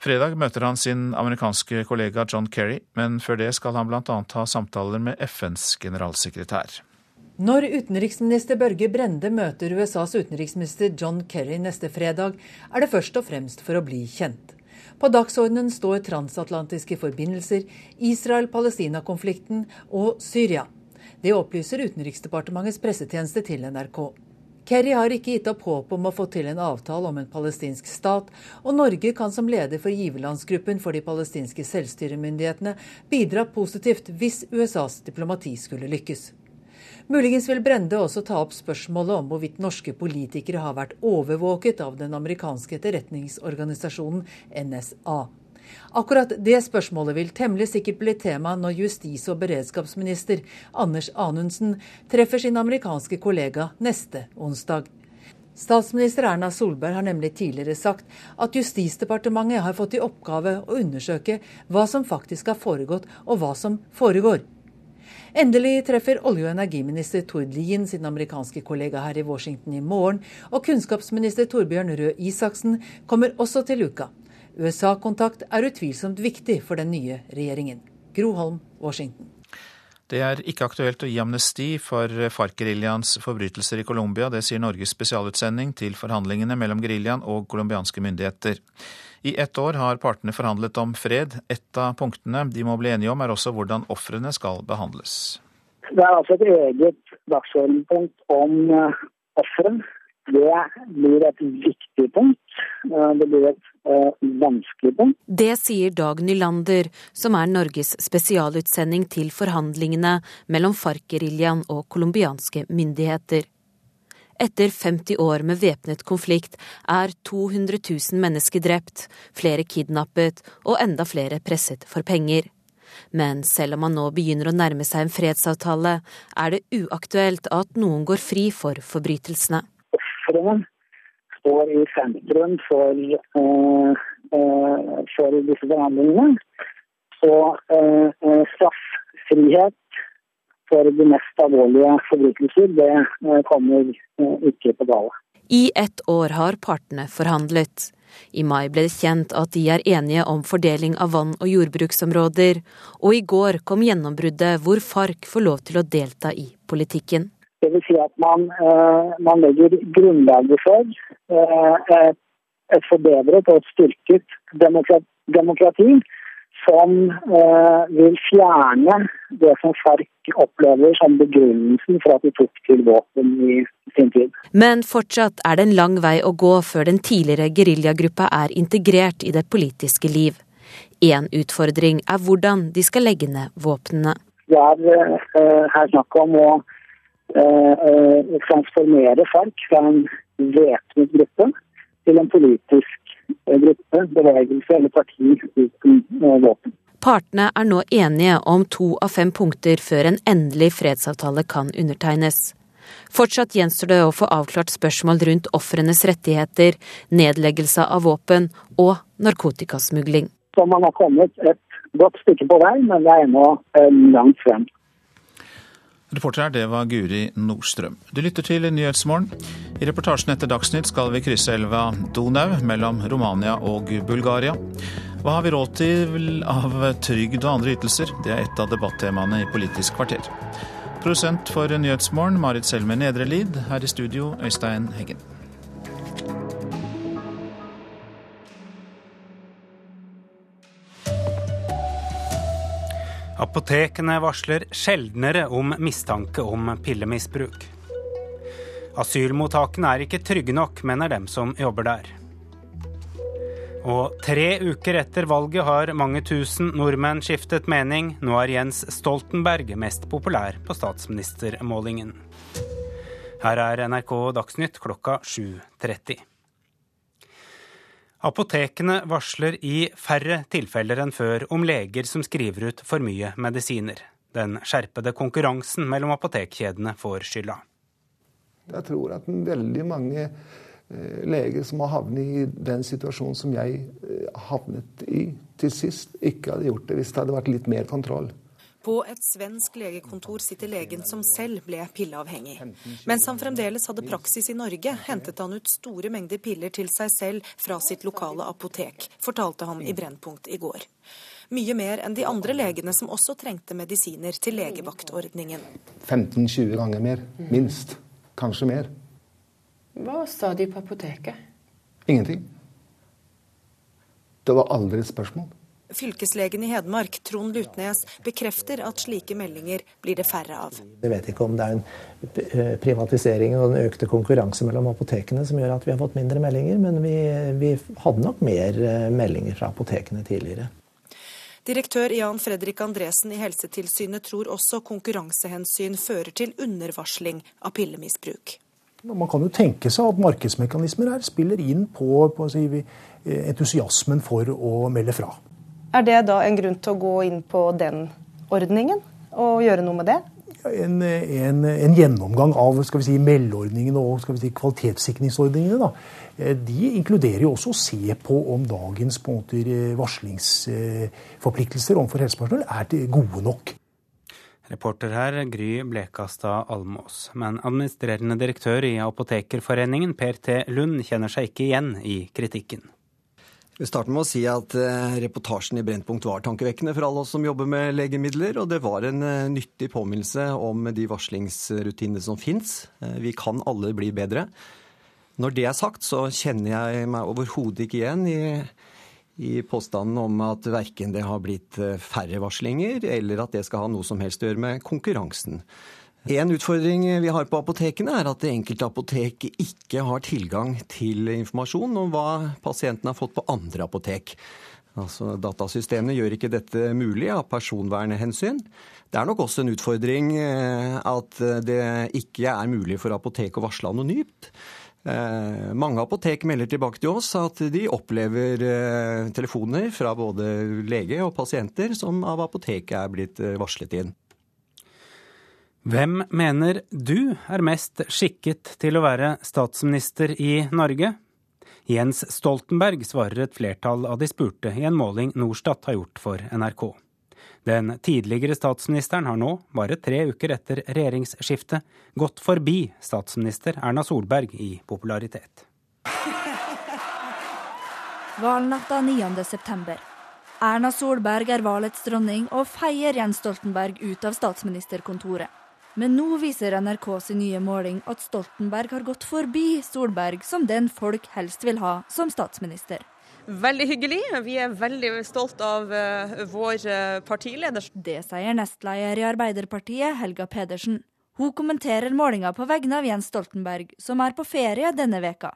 Fredag møter han sin amerikanske kollega John Kerry, men før det skal han bl.a. ha samtaler med FNs generalsekretær. Når utenriksminister Børge Brende møter USAs utenriksminister John Kerry neste fredag, er det først og fremst for å bli kjent. På dagsordenen står transatlantiske forbindelser, Israel-Palestina-konflikten og Syria. Det opplyser Utenriksdepartementets pressetjeneste til NRK. Kerry har ikke gitt opp håpet om å få til en avtale om en palestinsk stat, og Norge kan som leder for giverlandsgruppen for de palestinske selvstyremyndighetene bidra positivt hvis USAs diplomati skulle lykkes. Muligens vil Brende også ta opp spørsmålet om hvorvidt norske politikere har vært overvåket av den amerikanske etterretningsorganisasjonen NSA. Akkurat det spørsmålet vil temmelig sikkert bli tema når justis- og beredskapsminister Anders Anundsen treffer sin amerikanske kollega neste onsdag. Statsminister Erna Solberg har nemlig tidligere sagt at Justisdepartementet har fått i oppgave å undersøke hva som faktisk har foregått, og hva som foregår. Endelig treffer olje- og energiminister Tord Lien sin amerikanske kollega her i Washington i morgen, og kunnskapsminister Torbjørn Røe Isaksen kommer også til uka. USA-kontakt er utvilsomt viktig for den nye regjeringen. Gro Holm, Washington. Det er ikke aktuelt å gi amnesti for FARC-geriljaens forbrytelser i Colombia. Det sier Norges spesialutsending til forhandlingene mellom geriljaen og colombianske myndigheter. I ett år har partene forhandlet om fred. Et av punktene de må bli enige om, er også hvordan ofrene skal behandles. Det er altså et eget dagsordenspunkt om eh, ofre. Det blir et viktig punkt. Eh, det blir et Eh, vanskelig punkt. Det sier Dag Nylander, som er Norges spesialutsending til forhandlingene mellom FARC-geriljaen og colombianske myndigheter. Etter 50 år med væpnet konflikt er 200 000 mennesker drept, flere kidnappet og enda flere presset for penger. Men selv om man nå begynner å nærme seg en fredsavtale, er det uaktuelt at noen går fri for forbrytelsene. Offrene står i sentrum for, uh, uh, for disse forhandlingene. Og eh, straffrihet for de mest alvorlige forbrytelser, det kommer ikke på tale. I ett år har partene forhandlet. I mai ble det kjent at de er enige om fordeling av vann- og jordbruksområder, og i går kom gjennombruddet hvor FARC får lov til å delta i politikken. Vil Si at man, eh, man legger grunnlaget for eh, et forbedret og et styrket demokrati som eh, vil fjerne det som FARC opplever som begrunnelsen for at de tok til våpen i sin tid. Men fortsatt er det en lang vei å gå før den tidligere geriljagruppa er integrert i det politiske liv. Én utfordring er hvordan de skal legge ned våpnene. Det er her snakk om å eh, transformere FARC fra en væpnet gruppe til en politisk eh, gruppe, bevegelse eller parti uten eh, våpen. Partene er nå enige om to av fem punkter før en endelig fredsavtale kan undertegnes. Fortsatt gjenstår det å få avklart spørsmål rundt ofrenes rettigheter, nedleggelse av våpen og narkotikasmugling. Så man har kommet et godt stykke på vei, men det er ennå langt frem. Reporter her, det var Guri Nordstrøm. Du lytter til Nyhetsmorgen. I reportasjen etter Dagsnytt skal vi krysse elva Donau mellom Romania og Bulgaria. Hva har vi råd til av trygd og andre ytelser? Det er et av debattemaene i Politisk kvarter. Produsent for Nyhetsmorgen, Marit Selmer Nedrelid. Her i studio, Øystein Heggen. Apotekene varsler sjeldnere om mistanke om pillemisbruk. Asylmottakene er ikke trygge nok, mener dem som jobber der. Og tre uker etter valget har mange tusen nordmenn skiftet mening. Nå er Jens Stoltenberg mest populær på statsministermålingen. Her er NRK Dagsnytt klokka 7.30. Apotekene varsler i færre tilfeller enn før om leger som skriver ut for mye medisiner. Den skjerpede konkurransen mellom apotekkjedene får skylda. Jeg tror at veldig mange leger som har havnet i den situasjonen som jeg havnet i til sist, ikke hadde gjort det hvis det hadde vært litt mer kontroll. På et svensk legekontor sitter legen som selv ble pilleavhengig. Mens han fremdeles hadde praksis i Norge, hentet han ut store mengder piller til seg selv fra sitt lokale apotek, fortalte han i Brennpunkt i går. Mye mer enn de andre legene som også trengte medisiner til legevaktordningen. 15-20 ganger mer, minst. Kanskje mer. Hva sa de på apoteket? Ingenting. Det var aldri et spørsmål. Fylkeslegen i Hedmark, Trond Lutnes, bekrefter at slike meldinger blir det færre av. Jeg vet ikke om det er en privatisering og den økte konkurranse mellom apotekene som gjør at vi har fått mindre meldinger, men vi, vi hadde nok mer meldinger fra apotekene tidligere. Direktør Jan Fredrik Andresen i Helsetilsynet tror også konkurransehensyn fører til undervarsling av pillemisbruk. Man kan jo tenke seg at markedsmekanismer her spiller inn på, på si, entusiasmen for å melde fra. Er det da en grunn til å gå inn på den ordningen og gjøre noe med det? En, en, en gjennomgang av skal vi si, meldeordningene og skal vi si, kvalitetssikringsordningene da, de inkluderer jo også å se på om dagens på måte, varslingsforpliktelser overfor helsepersonell er gode nok. Reporter her Gry Blekastad Almås. Men administrerende direktør i Apotekerforeningen, Per T. Lund, kjenner seg ikke igjen i kritikken. Vi starter med å si at eh, reportasjen i Brennpunkt var tankevekkende for alle oss som jobber med legemidler, og det var en eh, nyttig påminnelse om de varslingsrutinene som fins. Eh, vi kan alle bli bedre. Når det er sagt, så kjenner jeg meg overhodet ikke igjen i, i påstanden om at verken det har blitt færre varslinger, eller at det skal ha noe som helst å gjøre med konkurransen. En utfordring vi har på apotekene, er at det enkelte apotek ikke har tilgang til informasjon om hva pasienten har fått på andre apotek. Altså, Datasystemene gjør ikke dette mulig av personvernhensyn. Det er nok også en utfordring at det ikke er mulig for apotek å varsle anonymt. Eh, mange apotek melder tilbake til oss at de opplever eh, telefoner fra både lege og pasienter som av apoteket er blitt eh, varslet inn. Hvem mener du er mest skikket til å være statsminister i Norge? Jens Stoltenberg svarer et flertall av de spurte i en måling Norstat har gjort for NRK. Den tidligere statsministeren har nå, bare tre uker etter regjeringsskiftet, gått forbi statsminister Erna Solberg i popularitet. Valnatta 9.9. Erna Solberg er valets dronning og feier Jens Stoltenberg ut av statsministerkontoret. Men nå viser NRK sin nye måling at Stoltenberg har gått forbi Solberg som den folk helst vil ha som statsminister. Veldig hyggelig. Vi er veldig stolt av uh, vår uh, partileder. Det sier nestleder i Arbeiderpartiet, Helga Pedersen. Hun kommenterer målinga på vegne av Jens Stoltenberg, som er på ferie denne veka.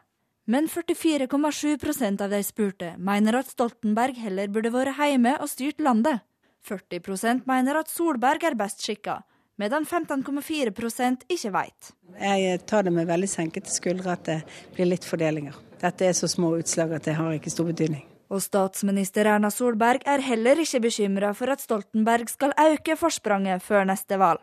Men 44,7% av de spurte mener at Stoltenberg heller burde vært hjemme og styrt landet. 40% mener at Solberg er best skikka, medan 15,4% ikke veit. Jeg tar det med veldig senkete skuldre at det blir litt fordelinger. Dette er så små utslag at det har ikke stor betydning. Og statsminister Erna Solberg er heller ikke bekymra for at Stoltenberg skal øke forspranget før neste valg.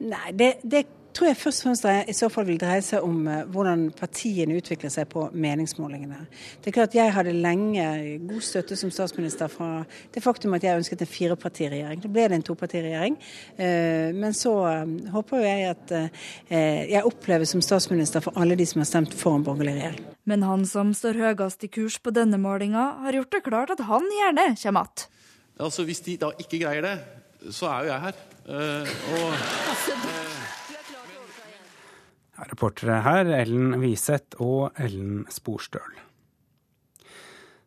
Nei, det, det tror jeg først og fremst i så fall vil dreie seg om eh, hvordan partiene utvikler seg på meningsmålingene. Det er klart Jeg hadde lenge god støtte som statsminister fra det faktum at jeg ønsket en firepartiregjering. Da ble det en topartiregjering. Eh, men så håper håper jeg at jeg oppleves som statsminister for alle de som har stemt for en borgerlig regjering. Men han som står høyest i kurs på denne målinga, har gjort det klart at han gjerne kommer att. Altså, hvis de da ikke greier det, så er jo jeg her. og... Reportere her Ellen Wiseth og Ellen Sporstøl.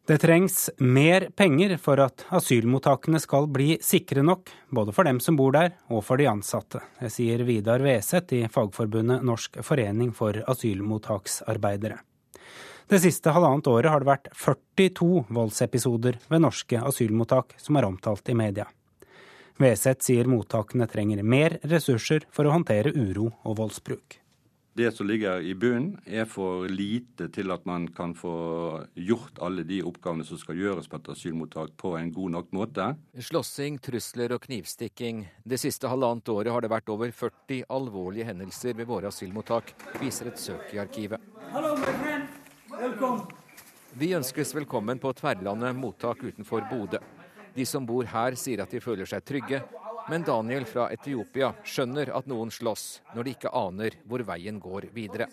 Det trengs mer penger for at asylmottakene skal bli sikre nok, både for dem som bor der og for de ansatte. Det sier Vidar Weseth i Fagforbundet Norsk forening for asylmottaksarbeidere. Det siste halvannet året har det vært 42 voldsepisoder ved norske asylmottak som er omtalt i media. Weseth sier mottakene trenger mer ressurser for å håndtere uro og voldsbruk det som ligger i bunnen, er for lite til at man kan få gjort alle de oppgavene som skal gjøres på et asylmottak på en god nok måte. Slåssing, trusler og knivstikking. Det siste halvannet året har det vært over 40 alvorlige hendelser ved våre asylmottak, viser et søk i arkivet. Hallo, Vi ønskes velkommen på Tverlandet mottak utenfor Bodø. De som bor her, sier at de føler seg trygge, men Daniel fra Etiopia skjønner at noen slåss når de ikke aner hvor veien går videre.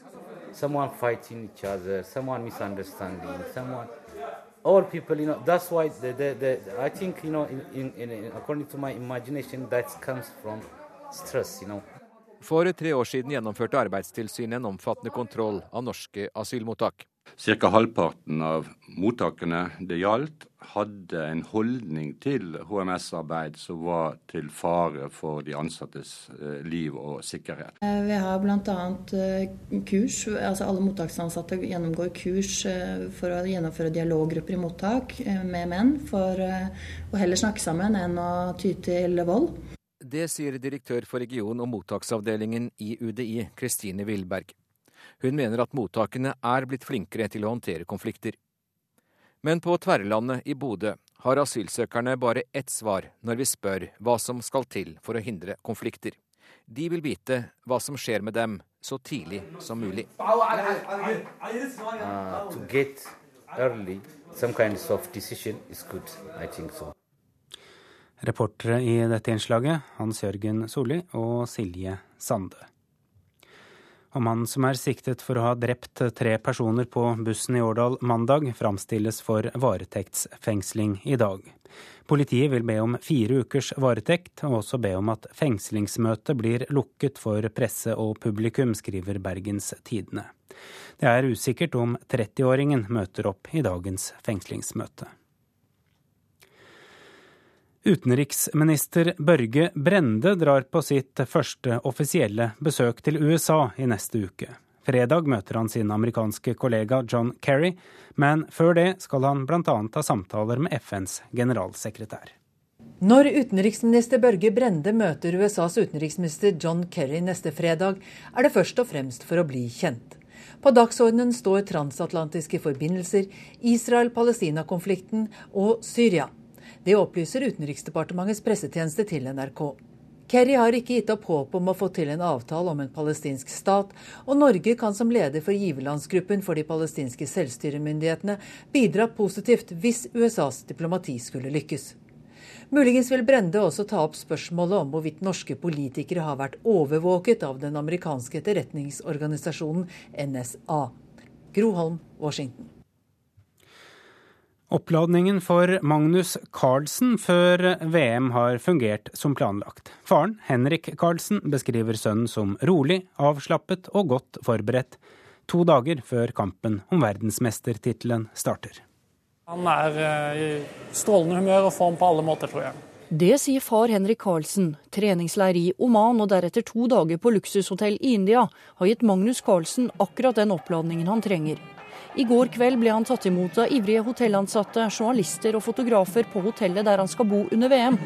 All people, you know, that's why the, the, the, I think, you know, in, in, in, according to my imagination, that comes from stress, you know. For tre år siden gjennomførte Arbeidstilsynet en omfattende kontroll av norske asylmottak. Ca. halvparten av mottakene det gjaldt, hadde en holdning til HMS-arbeid som var til fare for de ansattes eh, liv og sikkerhet. Eh, vi har bl.a. Eh, kurs, altså alle mottaksansatte gjennomgår kurs for å gjennomføre dialoggrupper i mottak med menn, for å heller snakke sammen enn å ty til vold. Det sier direktør for region- og mottaksavdelingen i UDI, Kristine Wilberg. Hun mener at mottakene er blitt flinkere til å håndtere konflikter. Men på Tverrlandet i Bodø har asylsøkerne bare ett svar når vi spør hva som skal til for å hindre konflikter. De vil vite hva som skjer med dem så tidlig som mulig. Uh, Reportere i dette innslaget Hans Jørgen Solli og Silje Sande og mannen som er siktet for å ha drept tre personer på bussen i Årdal mandag, framstilles for varetektsfengsling i dag. Politiet vil be om fire ukers varetekt, og også be om at fengslingsmøtet blir lukket for presse og publikum, skriver Bergens Tidende. Det er usikkert om 30-åringen møter opp i dagens fengslingsmøte. Utenriksminister Børge Brende drar på sitt første offisielle besøk til USA i neste uke. Fredag møter han sin amerikanske kollega John Kerry, men før det skal han bl.a. ha samtaler med FNs generalsekretær. Når utenriksminister Børge Brende møter USAs utenriksminister John Kerry neste fredag, er det først og fremst for å bli kjent. På dagsordenen står transatlantiske forbindelser, Israel-Palestina-konflikten og Syria. Det opplyser Utenriksdepartementets pressetjeneste til NRK. Kerry har ikke gitt opp håpet om å få til en avtale om en palestinsk stat, og Norge kan som leder for giverlandsgruppen for de palestinske selvstyremyndighetene bidra positivt hvis USAs diplomati skulle lykkes. Muligens vil Brende også ta opp spørsmålet om hvorvidt norske politikere har vært overvåket av den amerikanske etterretningsorganisasjonen NSA. Groholm, Washington. Oppladningen for Magnus Carlsen før VM har fungert som planlagt. Faren, Henrik Carlsen, beskriver sønnen som rolig, avslappet og godt forberedt, to dager før kampen om verdensmestertittelen starter. Han er eh, i strålende humør og form på alle måter, tror jeg. Det sier far Henrik Carlsen. Treningsleir i Oman og deretter to dager på luksushotell i India har gitt Magnus Carlsen akkurat den oppladningen han trenger. I går kveld ble han tatt imot av ivrige hotellansatte, journalister og fotografer på hotellet der han skal bo under VM.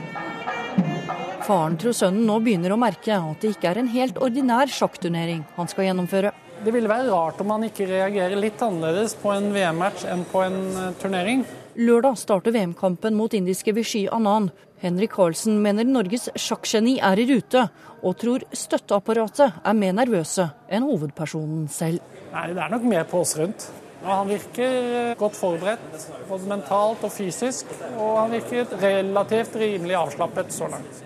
Faren tror sønnen nå begynner å merke at det ikke er en helt ordinær sjakkturnering han skal gjennomføre. Det ville være rart om han ikke reagerer litt annerledes på en VM-match enn på en eh, turnering. Lørdag starter VM-kampen mot indiske Vishy Anand. Henrik Karlsen mener Norges sjakkgeni er i rute, og tror støtteapparatet er mer nervøse enn hovedpersonen selv. Nei, Det er nok mer på oss rundt. Han virker godt forberedt, både mentalt og fysisk. Og han virker relativt rimelig avslappet så langt.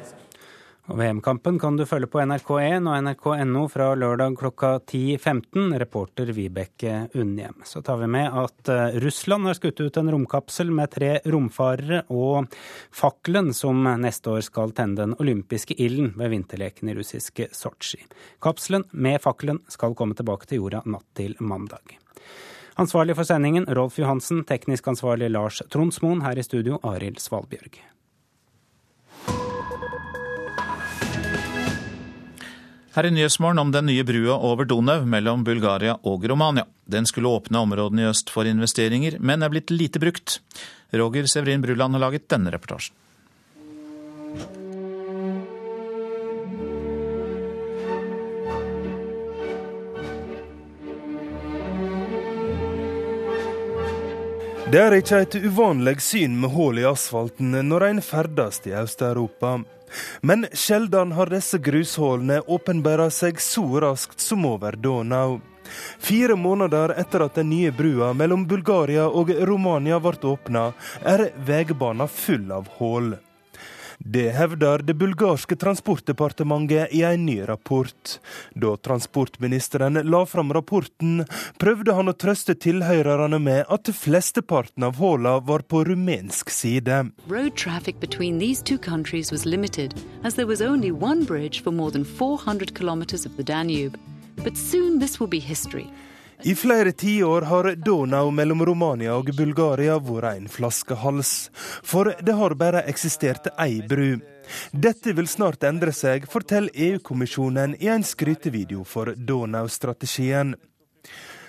VM-kampen kan du følge på NRK1 og nrk.no fra lørdag klokka 10.15. Reporter Vibeke Unnhjem. Så tar vi med at eh, Russland har skutt ut en romkapsel med tre romfarere, og fakkelen som neste år skal tenne den olympiske ilden ved vinterleken i russiske Sotsji. Kapselen med fakkelen skal komme tilbake til jorda natt til mandag. Ansvarlig for sendingen Rolf Johansen, teknisk ansvarlig Lars Tronsmoen, her i studio Arild Svalbjørg. Her i Nyhetsmorgen om den nye brua over Donau mellom Bulgaria og Romania. Den skulle åpne områdene i øst for investeringer, men er blitt lite brukt. Roger Severin Bruland har laget denne reportasjen. Det er ikke et uvanlig syn med hull i asfalten når en ferdes i Øst-Europa. Men sjelden har disse grushullene åpenbara seg så raskt som over Donau. Fire måneder etter at den nye brua mellom Bulgaria og Romania ble åpna, er veibanen full av hull. Det hevder det bulgarske transportdepartementet i en ny rapport. Da transportministeren la fram rapporten, prøvde han å trøste tilhørerne med at flesteparten av hullene var på rumensk side. Road traffic between these two countries was limited, as there was only one for more than 400 kilometers of Danube. But soon this will be history. I flere tiår har Donau mellom Romania og Bulgaria vært en flaskehals. For det har bare eksistert ei bru. Dette vil snart endre seg, forteller EU-kommisjonen i en skrytevideo for Donau-strategien.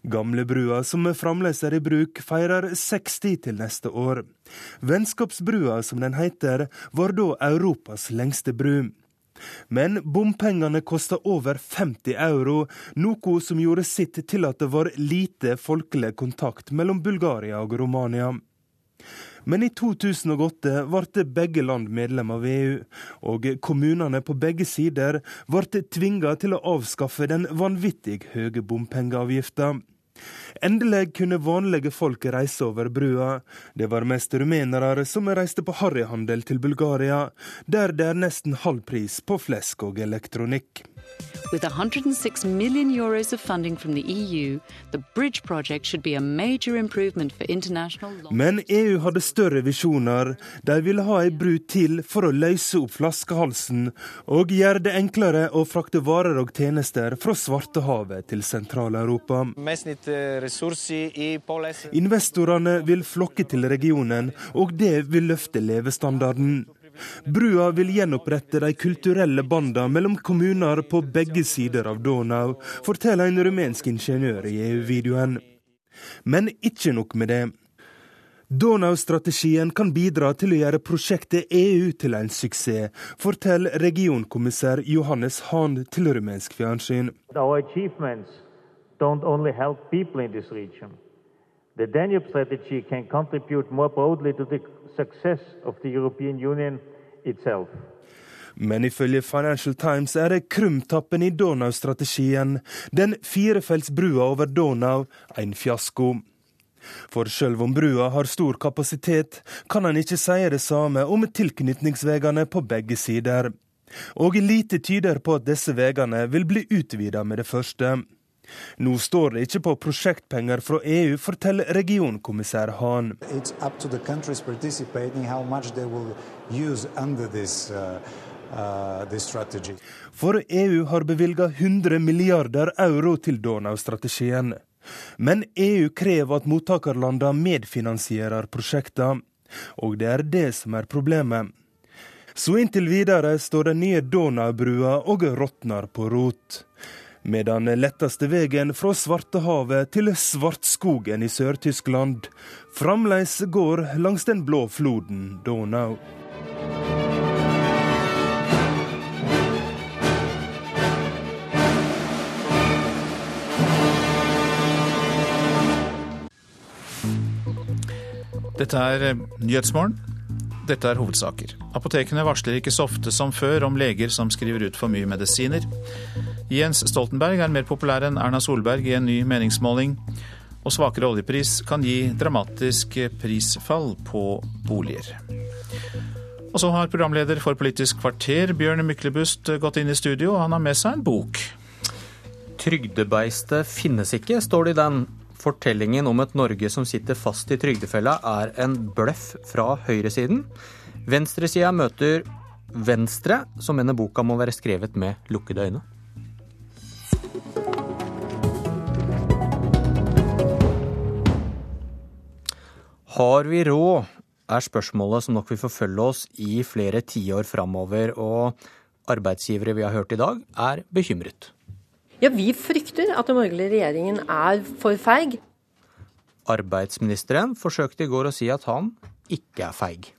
Gamlebrua, som fremdeles er i bruk, feirer 60 til neste år. Vennskapsbrua, som den heter, var da Europas lengste bru. Men bompengene kosta over 50 euro, noe som gjorde sitt til at det var lite folkelig kontakt mellom Bulgaria og Romania. Men i 2008 ble begge land medlem av EU, og kommunene på begge sider ble tvinga til å avskaffe den vanvittig høye bompengeavgifta. Endelig kunne vanlige folk reise over brua. Det var mest rumenere som reiste på harryhandel til Bulgaria, der det er nesten halv pris på flesk og elektronikk. With 106 million euros of funding from the EU, the bridge project should be a major improvement for international law. Men EU hadde større visjoner. De ville ha ei bru til for å løse opp flaskehalsen og gjøre det enklere å frakte varer og tjenester fra Svartehavet til Sentral-Europa. Investorene vil flokke til regionen, og det vil løfte levestandarden. Brua vil gjenopprette de kulturelle bandene mellom kommuner på begge sider av Donau, forteller en rumensk ingeniør i EU-videoen. Men ikke nok med det. Donau-strategien kan bidra til å gjøre prosjektet EU til en suksess, forteller regionkommissær Johannes Hahn til rumensk fjernsyn. don't only help people in this region. The Danube strategy can contribute more broadly to the success of the European Union itself. Men ifølge Financial Times er det krumtappen i Donau-strategien, den firefelts brua over Donau, en fiasko. For sjøl om brua har stor kapasitet, kan en ikke si det samme om tilknytningsveiene på begge sider. Og lite tyder på at disse veiene vil bli utvida med det første. Nå står det ikke på prosjektpenger fra EU, forteller regionkommissær Hahn. Uh, For EU har bevilga 100 milliarder euro til Donau-strategien. Men EU krever at mottakerlandene medfinansierer prosjektene. Og det er det som er problemet. Så inntil videre står den nye Donau-brua og råtner på rot med den letteste veien fra Svartehavet til Svartskogen i Sør-Tyskland fremdeles går langs den blå floden Donau. Dette er eh, Nyhetsmorgen. Dette er hovedsaker. Apotekene varsler ikke så ofte som før om leger som skriver ut for mye medisiner. Jens Stoltenberg er mer populær enn Erna Solberg i en ny meningsmåling. Og svakere oljepris kan gi dramatisk prisfall på boliger. Og så har programleder for Politisk kvarter, Bjørn Myklebust, gått inn i studio, og han har med seg en bok. Trygdebeistet finnes ikke, står det i den. Fortellingen om et Norge som sitter fast i trygdefella, er en bløff fra høyresiden. Venstresida møter Venstre, som mener boka må være skrevet med lukkede øyne. Har vi råd, er spørsmålet som nok vil forfølge oss i flere tiår framover. Og arbeidsgivere vi har hørt i dag, er bekymret. Ja, Vi frykter at den borgerlige regjeringen er for feig. Arbeidsministeren forsøkte i går å si at han ikke er feig.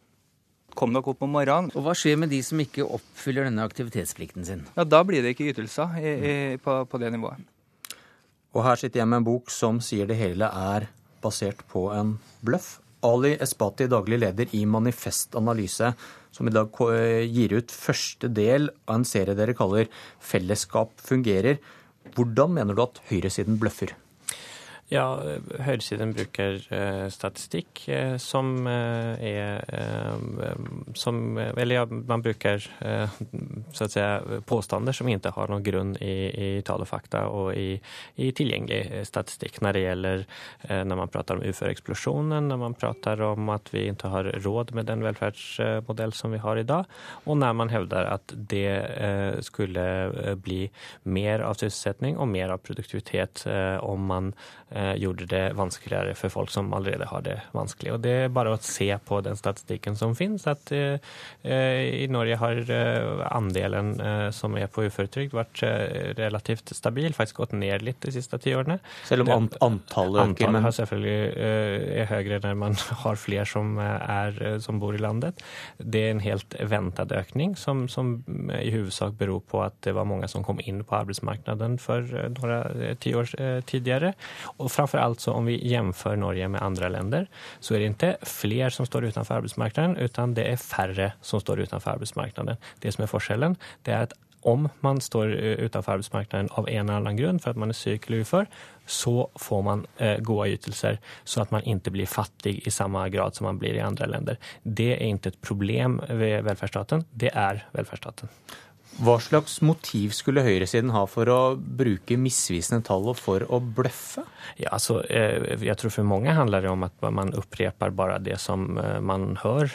Kom dere opp om morgenen. Og Hva skjer med de som ikke oppfyller denne aktivitetsplikten sin? Ja, Da blir det ikke ytelser i, i, på, på det nivået. Og her sitter jeg med en bok som sier det hele er basert på en bløff. Ali Espati, daglig leder i Manifest Analyse, som i dag gir ut første del av en serie dere kaller 'Fellesskap fungerer'. Hvordan mener du at høyresiden bløffer? Ja, høyresiden bruker uh, statistikk uh, som uh, er som, Eller ja, man bruker så å si, påstander som ikke har noen grunn i, i tall og i, i, tilgjengelig statistikk når det gjelder når man prater om uføreeksplosjonen, når man prater om at vi ikke har råd med den velferdsmodell som vi har i dag, og når man hevder at det skulle bli mer av sysselsetting og mer av produktivitet om man Eh, gjorde det vanskeligere for folk som allerede har det vanskelig. Og Det er bare å se på den statistikken som finnes, at eh, i Norge har eh, andelen som er på uføretrygd vært relativt stabil, faktisk gått ned litt de siste ti årene. Selv om antallet øker? Antallet har selvfølgelig er høyere når man har flere som, er, som bor i landet. Det er en helt ventet økning, som, som i hovedsak beror på at det var mange som kom inn på arbeidsmarkedet for noen tiår tidligere. Og framfor alt så om vi jämför Norge med andre länder så er det ikke flere som står utenfor arbeidsmarkedet, utan det er færre som står utenfor arbeidsmarkedet. Det som er forskjellen, det er at om man står utenfor arbeidsmarkedet av en eller annen grunn, for at man er syk eller ufør, så får man eh, gode ytelser, så at man ikke blir fattig i samme grad som man blir i andre länder. Det er ikke et problem ved velferdsstaten, det er velferdsstaten. Hva slags motiv skulle høyresiden ha for å bruke misvisende tall og for å bløffe? Ja, altså, eh, jeg tror For mange handler det om at man upprepar bare det som eh, man hører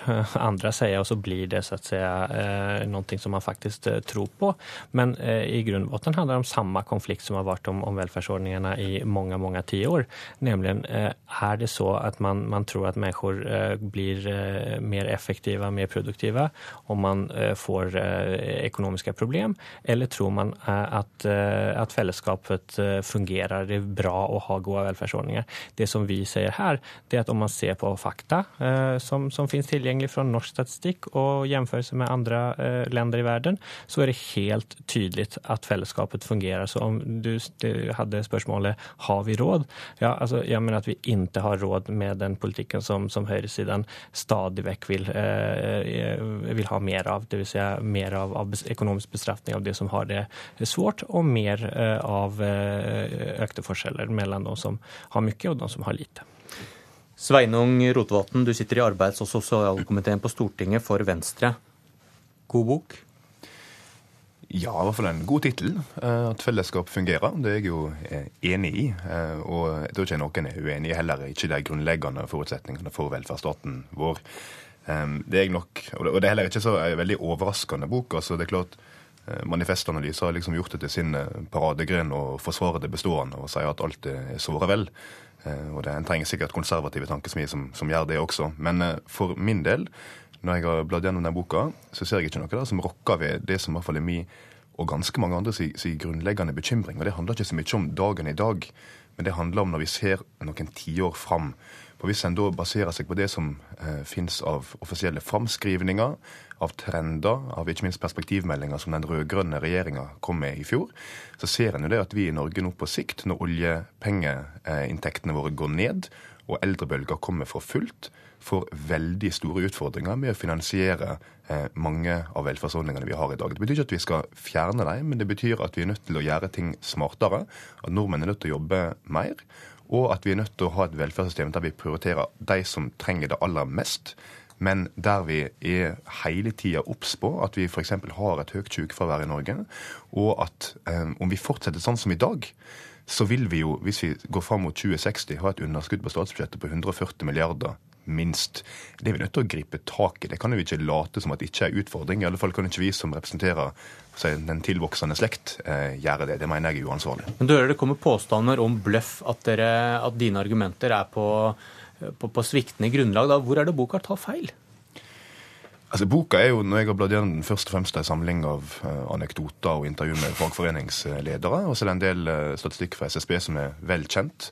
andre si, og så blir det så å si, eh, noe som man faktisk tror på. Men i grunnbotten handler det om samme konflikt som har vært om, om velferdsordningene i mange mange tiår. Nemlig er det så at man, man tror at mennesker blir mer effektive, mer produktive om man får økonomiske økonomiska problem? Eller tror man eh, at, eh, at fellesskapet eh, fungerer, det bra å ha gode velferdsordninger? Det som vi sier her, det er at om man ser på fakta som, som finnes tilgjengelig fra norsk statistikk og jamførelse med andre länder i verden, så er det helt tydelig at fellesskapet fungerer. Så om du hadde spørsmålet har vi råd? Ja, altså, jeg mener at vi ikke har råd med den politikken som, som høyresiden stadig vekk vil, vil ha mer av. Dvs. Si mer av, av økonomisk økonomisk bestraffning av de som har det svårt, og mer eh, av eh, økte forskjeller mellom de som har mye og de som har lite. Sveinung Rotevatn, du sitter i arbeids- og sosialkomiteen på Stortinget for Venstre. God bok? Ja, i hvert fall en god tittel. Eh, at fellesskap fungerer. Det er jeg jo enig i. Og jeg tror ikke noen er uenig heller ikke de grunnleggende forutsetningene for velferdsstaten vår. Det er nok, og det er heller ikke så veldig overraskende bok. altså det er klart Eh, manifestanalyse har liksom gjort det til sin eh, paradegren å forsvare det bestående og si at alt er såre vel. Eh, og det, En trenger sikkert konservative tankesmier som, som, gjør det også. Men for min del, når jeg har bladd gjennom den boka, så ser jeg ikke noe der som rokker ved det som i hvert fall er min og ganske mange andre si, si grunnleggende bekymring. Og det handler ikke så mye om dagen i dag, men det handler om når vi ser noen tiår fram. For Hvis en da baserer seg på det som eh, finnes av offisielle framskrivninger, av trender, av ikke minst perspektivmeldinger som den rød-grønne regjeringa kom med i fjor, så ser en jo det at vi i Norge nå på sikt, når oljepengeinntektene våre går ned, og eldrebølger kommer for fullt, får veldig store utfordringer med å finansiere eh, mange av velferdsordningene vi har i dag. Det betyr ikke at vi skal fjerne dem, men det betyr at vi er nødt til å gjøre ting smartere. At nordmenn er nødt til å jobbe mer. Og at vi er nødt til å ha et velferdssystem der vi prioriterer de som trenger det aller mest. Men der vi er hele tida obs på at vi f.eks. har et høyt sykefravær i Norge, og at eh, om vi fortsetter sånn som i dag, så vil vi jo, hvis vi går fram mot 2060, ha et underskudd på statsbudsjettet på 140 milliarder minst. Det er vi nødt til å gripe tak i. Det kan jo ikke late som at det ikke er utfordring. I alle fall kan ikke vi som representerer den tilvoksende slekt, eh, gjøre det. Det mener jeg er uansvarlig. Men du hører det kommer påstander om bløff, at, dere, at dine argumenter er på, på, på sviktende grunnlag. Da. Hvor er det boka tar feil? Altså, Boka er jo når jeg har bladd gjennom den først og fremst en samling av uh, anekdoter og intervju med fagforeningsledere. Og så er det en del uh, statistikk fra SSB som er vel kjent.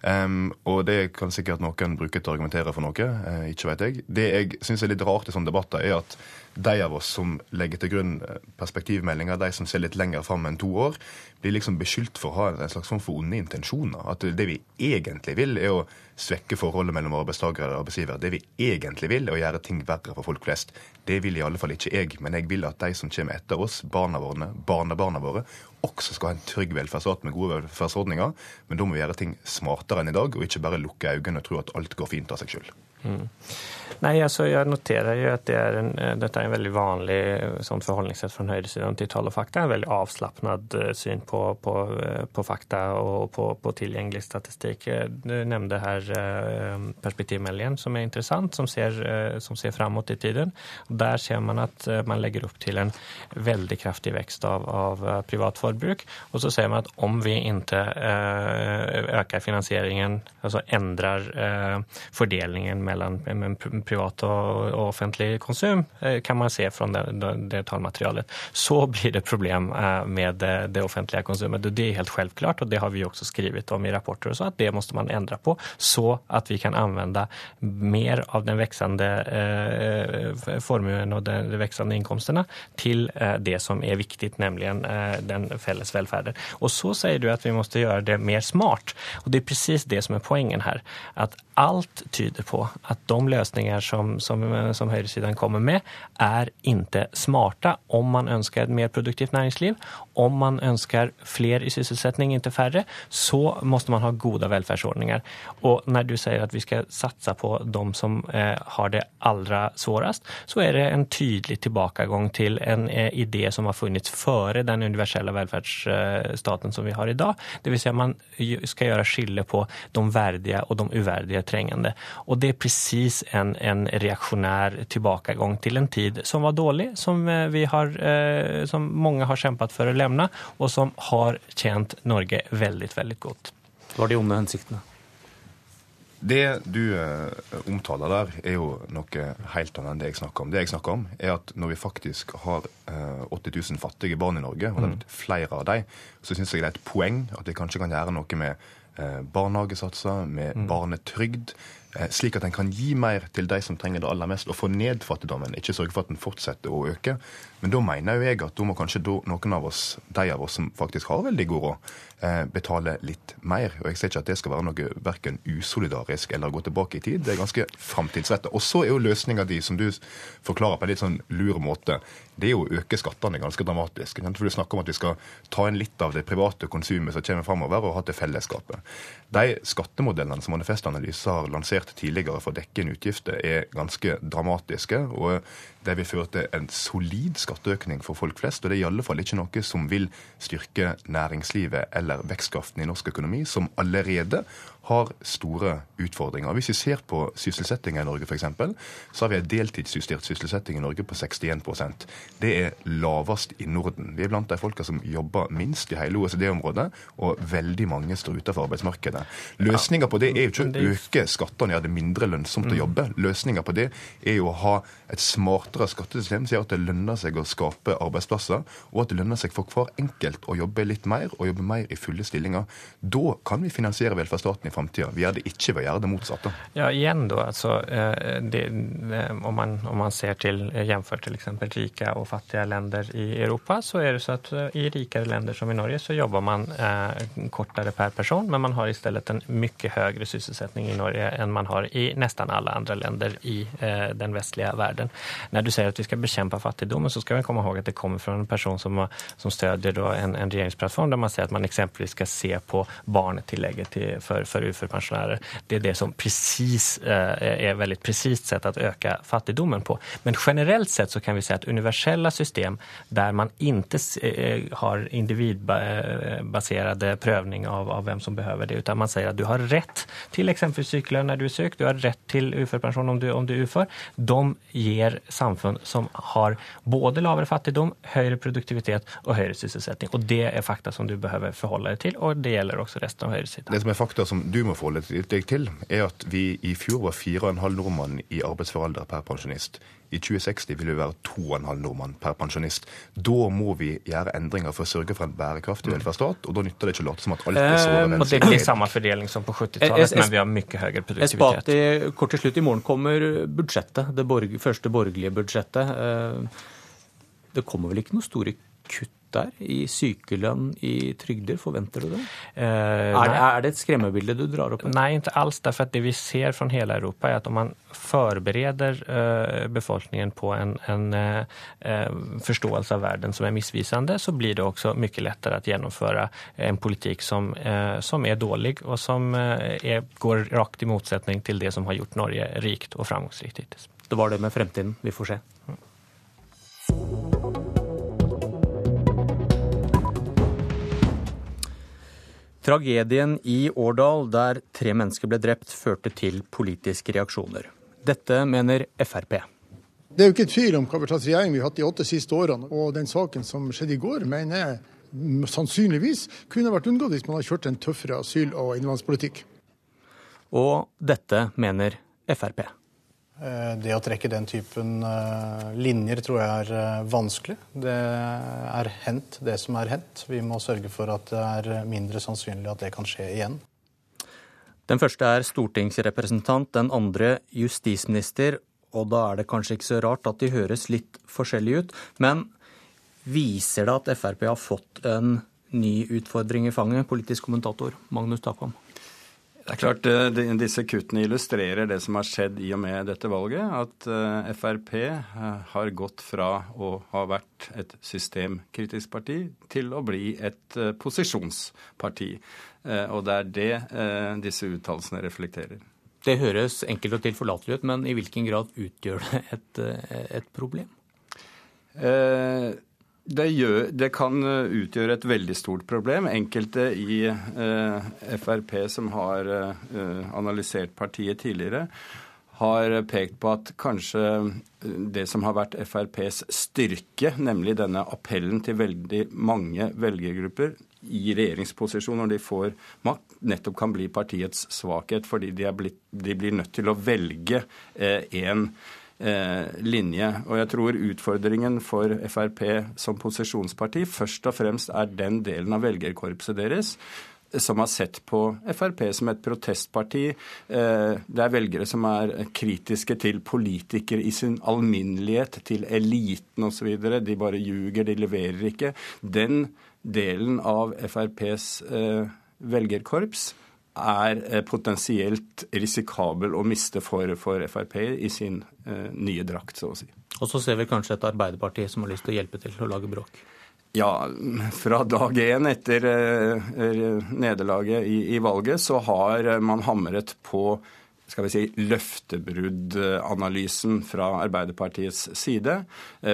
Um, og det kan sikkert noen bruke til å argumentere for noe. Uh, ikke vet jeg. Det jeg syns er litt rart i sånne debatter, er at de av oss som legger til grunn perspektivmeldinger, de som ser litt lenger fram enn to år, blir liksom beskyldt for å ha en slags form for onde intensjoner. At det vi egentlig vil, er å svekke forholdet mellom arbeidstakere og arbeidsgiver. Det vi egentlig vil, er å gjøre ting verre for folk flest. Det vil i alle fall ikke jeg, men jeg vil at de som kommer etter oss, barna våre, barnebarna våre, også skal ha en trygg velferdsstat med gode velferdsordninger. Men da må vi gjøre ting smartere enn i dag, og ikke bare lukke øynene og tro at alt går fint av seg sjøl. Mm. Nei, altså Jeg noterer jo at det er en, eh, dette er en veldig vanlig eh, sånn forholdningssett fra høyresiden til tall og fakta. En veldig avslappet eh, syn på, på, på, fakta og på, på tilgjengelig statistikk. Du nevnte her perspektivmeldingen, som er interessant, som ser, som ser framover i tiden. Der ser man at man legger opp til en veldig kraftig vekst av, av privat forbruk. Og så ser man at om vi ikke øker finansieringen, altså endrer fordelingen mellom privat og, offentlig konsum, eh, kan man se fra det, det tallmaterialet. Så blir det problem eh, med det, det offentlige konsumet. Det er helt selvklart, og det har vi også skrevet om i rapporter, så at det må man endre på, så at vi kan anvende mer av den veksende eh, formuen og de, de veksende innkomstene til eh, det som er viktig, nemlig eh, den felles velferden. Og så sier du at vi må gjøre det mer smart, og det er presis det som er poenget her. At alt tyder på at de løsninger som, som, som høyresiden kommer med, er ikke smarte om man ønsker et mer produktivt næringsliv. Om man ønsker flere i sysselsetting, ikke færre, så må man ha gode velferdsordninger. Og når du sier at vi skal satse på de som eh, har det aller vanskeligst, så er det en tydelig tilbakegang til en eh, idé som har funnits før den universelle velferdsstaten som vi har i dag. Dvs. Si at man skal gjøre skille på de verdige og de uverdige trengende. Og det er precis en, en reaksjonær tilbakegang til en tid som var dårlig, som, eh, vi har, eh, som mange har kjempet for å levne, og som har tjent Norge veldig, veldig godt. Hva var de onde hensiktene? Det du eh, omtaler der, er jo noe helt annet enn det jeg snakker om. Det jeg snakker om, er at når vi faktisk har eh, 80 000 fattige barn i Norge, og det er blitt flere av dem, så syns jeg det er et poeng at vi kanskje kan gjøre noe med Eh, barnehagesatser, med mm. barnetrygd. Eh, slik at en kan gi mer til de som trenger det aller mest, og få ned fattigdommen. Ikke sørge for at den fortsetter å øke. Men da mener jo jeg at da må kanskje noen av oss, de av oss som faktisk har veldig god råd, eh, betale litt mer. Og jeg ser ikke at det skal være noe verken usolidarisk eller gå tilbake i tid. Det er ganske framtidsrettet. Og så er jo løsninga di, som du forklarer på en litt sånn lur måte, det er jo å øke skattene ganske dramatisk. For du snakker om at vi skal ta inn litt av det private konsumet som kommer framover, og ha til fellesskapet. De skattemodellene som Manifestanalyse har lansert tidligere for å dekke inn utgifter, er ganske dramatiske. og det vil føre til en solid skatteøkning for folk flest. Og det er i alle fall ikke noe som vil styrke næringslivet eller vekstkraften i norsk økonomi, som allerede har store utfordringer. Hvis vi ser på sysselsettinga i Norge f.eks., så har vi en deltidsjustert sysselsetting i Norge på 61% Det er lavest i Norden. Vi er blant de folka som jobber minst i hele OECD-området, og veldig mange står utenfor arbeidsmarkedet. Løsninga på det er jo ikke å øke skattene gjøre det mindre lønnsomt å mm. jobbe. Løsninga på det er jo å ha et smartere skattesystem som gjør at det lønner seg å skape arbeidsplasser, og at det lønner seg for hver enkelt å jobbe litt mer, og jobbe mer i fulle stillinger. Da kan vi finansiere velferdsstaten i framtida. Vi det ikke ved å gjøre det motsatte. Ja, igjen da, altså, eh, det, om, man, om man ser til jevnført f.eks. rike og fattige land i Europa så er det så at i rikere länder som i Norge så jobber man eh, kortere per person men man har i stedet en mye høyere sysselsetting i Norge enn man har i nesten alle andre länder i eh, den vestlige verden. Når du sier at vi skal bekjempe fattigdommen, så skal vi komme ihåg at det kommer fra en person som, som støtter en, en regjeringsplattform der man sier at man eksempelvis skal se på barnetillegget til, for, för UFÖ-pensionärer. Det är det som precis eh, är väldigt precis sätt att öka fattigdomen på. Men generellt sett så kan vi säga att universella system där man inte eh, har individbaserade prövning av, av vem som behöver det utan man säger att du har rätt till exempelvis sykelön när du är syk, du har rätt till UFÖ-pension om om du är UFÖ. De ger samfunn som har både lavere fattigdom, høyere produktivitet og høyere sysselsetting. Og det er fakta som du behøver forholde deg til, og det gjelder også resten av høyresiden. Det som er fakta som du må forholde deg til, er at vi i fjor var 4,5 nordmann i arbeidsfør alder per pensjonist. I 2060 vil vi være 2,5 nordmann per pensjonist. Da må vi gjøre endringer for å sørge for en bærekraftig velferdsstat, og da nytter det ikke å late som at alt er så Og det blir samme fordeling som på 70-tallet, men vi har mye høyere produktivitet. Espati, kort til slutt, i morgen kommer budsjettet, det borg, første borgerlige budsjettet. Det kommer vel ikke noe store kutt der i sykelønn, i trygder? Forventer du det? Eh, er, er, det et skremmebilde du drar opp? Nei, ikke alls. Derfor at det vi ser fra hele Europa, er at om man forbereder eh, befolkningen på en, en eh, forståelse av verden som er misvisende, så blir det også mye lettere å gjennomføre en politikk som, eh, som er dårlig, og som eh, er, går rakt i motsetning til det som har gjort Norge rikt og framgangsrikt hittil. Det var det med fremtiden. Vi får se. Tragedien i Årdal, der tre mennesker ble drept, førte til politiske reaksjoner. Dette mener Frp. Det er jo ikke tvil om hva slags regjering vi har hatt de åtte siste årene. Og den saken som skjedde i går, mener jeg sannsynligvis kunne vært unngått hvis man hadde kjørt en tøffere asyl- og innvandringspolitikk. Og dette mener Frp. Det å trekke den typen linjer tror jeg er vanskelig. Det er hendt, det som er hendt. Vi må sørge for at det er mindre sannsynlig at det kan skje igjen. Den første er stortingsrepresentant, den andre justisminister. Og da er det kanskje ikke så rart at de høres litt forskjellige ut. Men viser det at Frp har fått en ny utfordring i fanget, politisk kommentator Magnus Takvam? Det er klart, Disse kuttene illustrerer det som har skjedd i og med dette valget. At Frp har gått fra å ha vært et systemkritisk parti til å bli et posisjonsparti. Og det er det disse uttalelsene reflekterer. Det høres enkelt og tilforlatelig ut, men i hvilken grad utgjør det et, et problem? Det, gjør, det, kan utgjøre et veldig stort problem. Enkelte i eh, Frp som har eh, analysert partiet tidligere, har pekt på at kanskje det som har vært FrPs styrke, nemlig denne appellen til veldig mange velgergrupper i regjeringsposisjon når de får makt, nettopp kan bli partiets svakhet, fordi de, blitt, de blir nødt til å velge én eh, linje. Og jeg tror utfordringen for Frp som posisjonsparti først og fremst er den delen av velgerkorpset deres som har sett på Frp som et protestparti. Det er velgere som er kritiske til politikere i sin alminnelighet, til eliten osv. De bare ljuger, de leverer ikke. Den delen av FrPs velgerkorps er potensielt risikabel å miste for, for Frp i sin nye drakt, så å si. Og så ser vi kanskje et Arbeiderparti som har lyst til å hjelpe til å lage bråk. Ja, fra dag én etter nederlaget i, i valget så har man hamret på skal vi si, løftebruddanalysen fra Arbeiderpartiets side.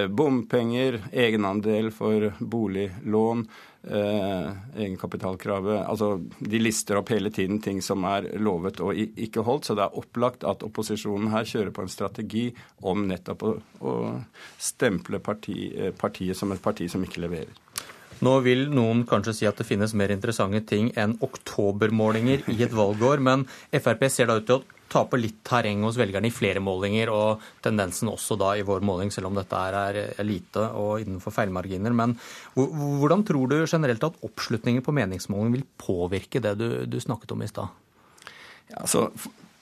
Bompenger, egenandel for boliglån, eh, egenkapitalkravet Altså, de lister opp hele tiden ting som er lovet og ikke holdt. Så det er opplagt at opposisjonen her kjører på en strategi om nettopp å, å stemple parti, partiet som et parti som ikke leverer. Nå vil noen kanskje si at det finnes mer interessante ting enn oktobermålinger i et valgår, men Frp ser da ut til å taper litt terreng hos velgerne i flere målinger, og tendensen også da i vår måling, selv om dette er, lite og innenfor feilmarginer. Men hvordan tror du generelt at oppslutningen på meningsmålingen vil påvirke det du, du snakket om i stad? Ja, altså,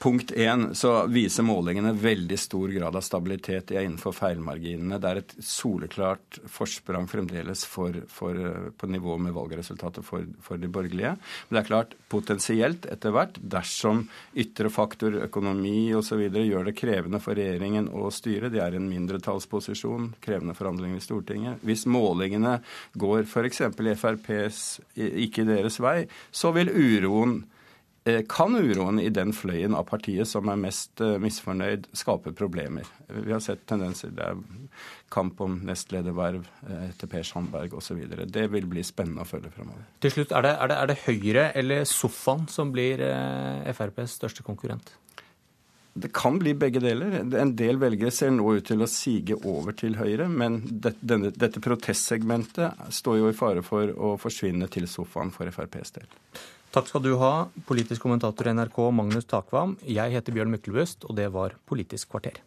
Punkt én så viser målingene veldig stor grad av stabilitet innenfor feilmarginene. Det er et soleklart forsprang fremdeles for, for, på nivå med valgresultatet for, for, de borgerlige. Men det er klart, potensielt etter hvert, dersom ytre faktor, økonomi osv. gjør det krevende for regjeringen å styre, de er i en mindretallsposisjon, krevende forhandlinger i Stortinget. Hvis målingene går f.eks. i FrPs ikke deres vei, så vil uroen kan uroen i den fløyen av partiet som er mest eh, misfornøyd, skape problemer. Vi har sett tendenser. Det er kamp om nestlederverv til etter Per Sandberg osv. Det vil bli spennende å følge fremover. Til slutt, er det, er det, er det Høyre eller sofaen som blir FrPs største konkurrent? Det kan bli begge deler. En del velgere ser nå ut til å sige over til Høyre, men dette, denne, dette protestsegmentet står jo i fare for å forsvinne til sofaen for FrPs del. Takk skal du ha, politisk kommentator i NRK Magnus Takvam. Jeg heter Bjørn Myklebust, og det var Politisk kvarter.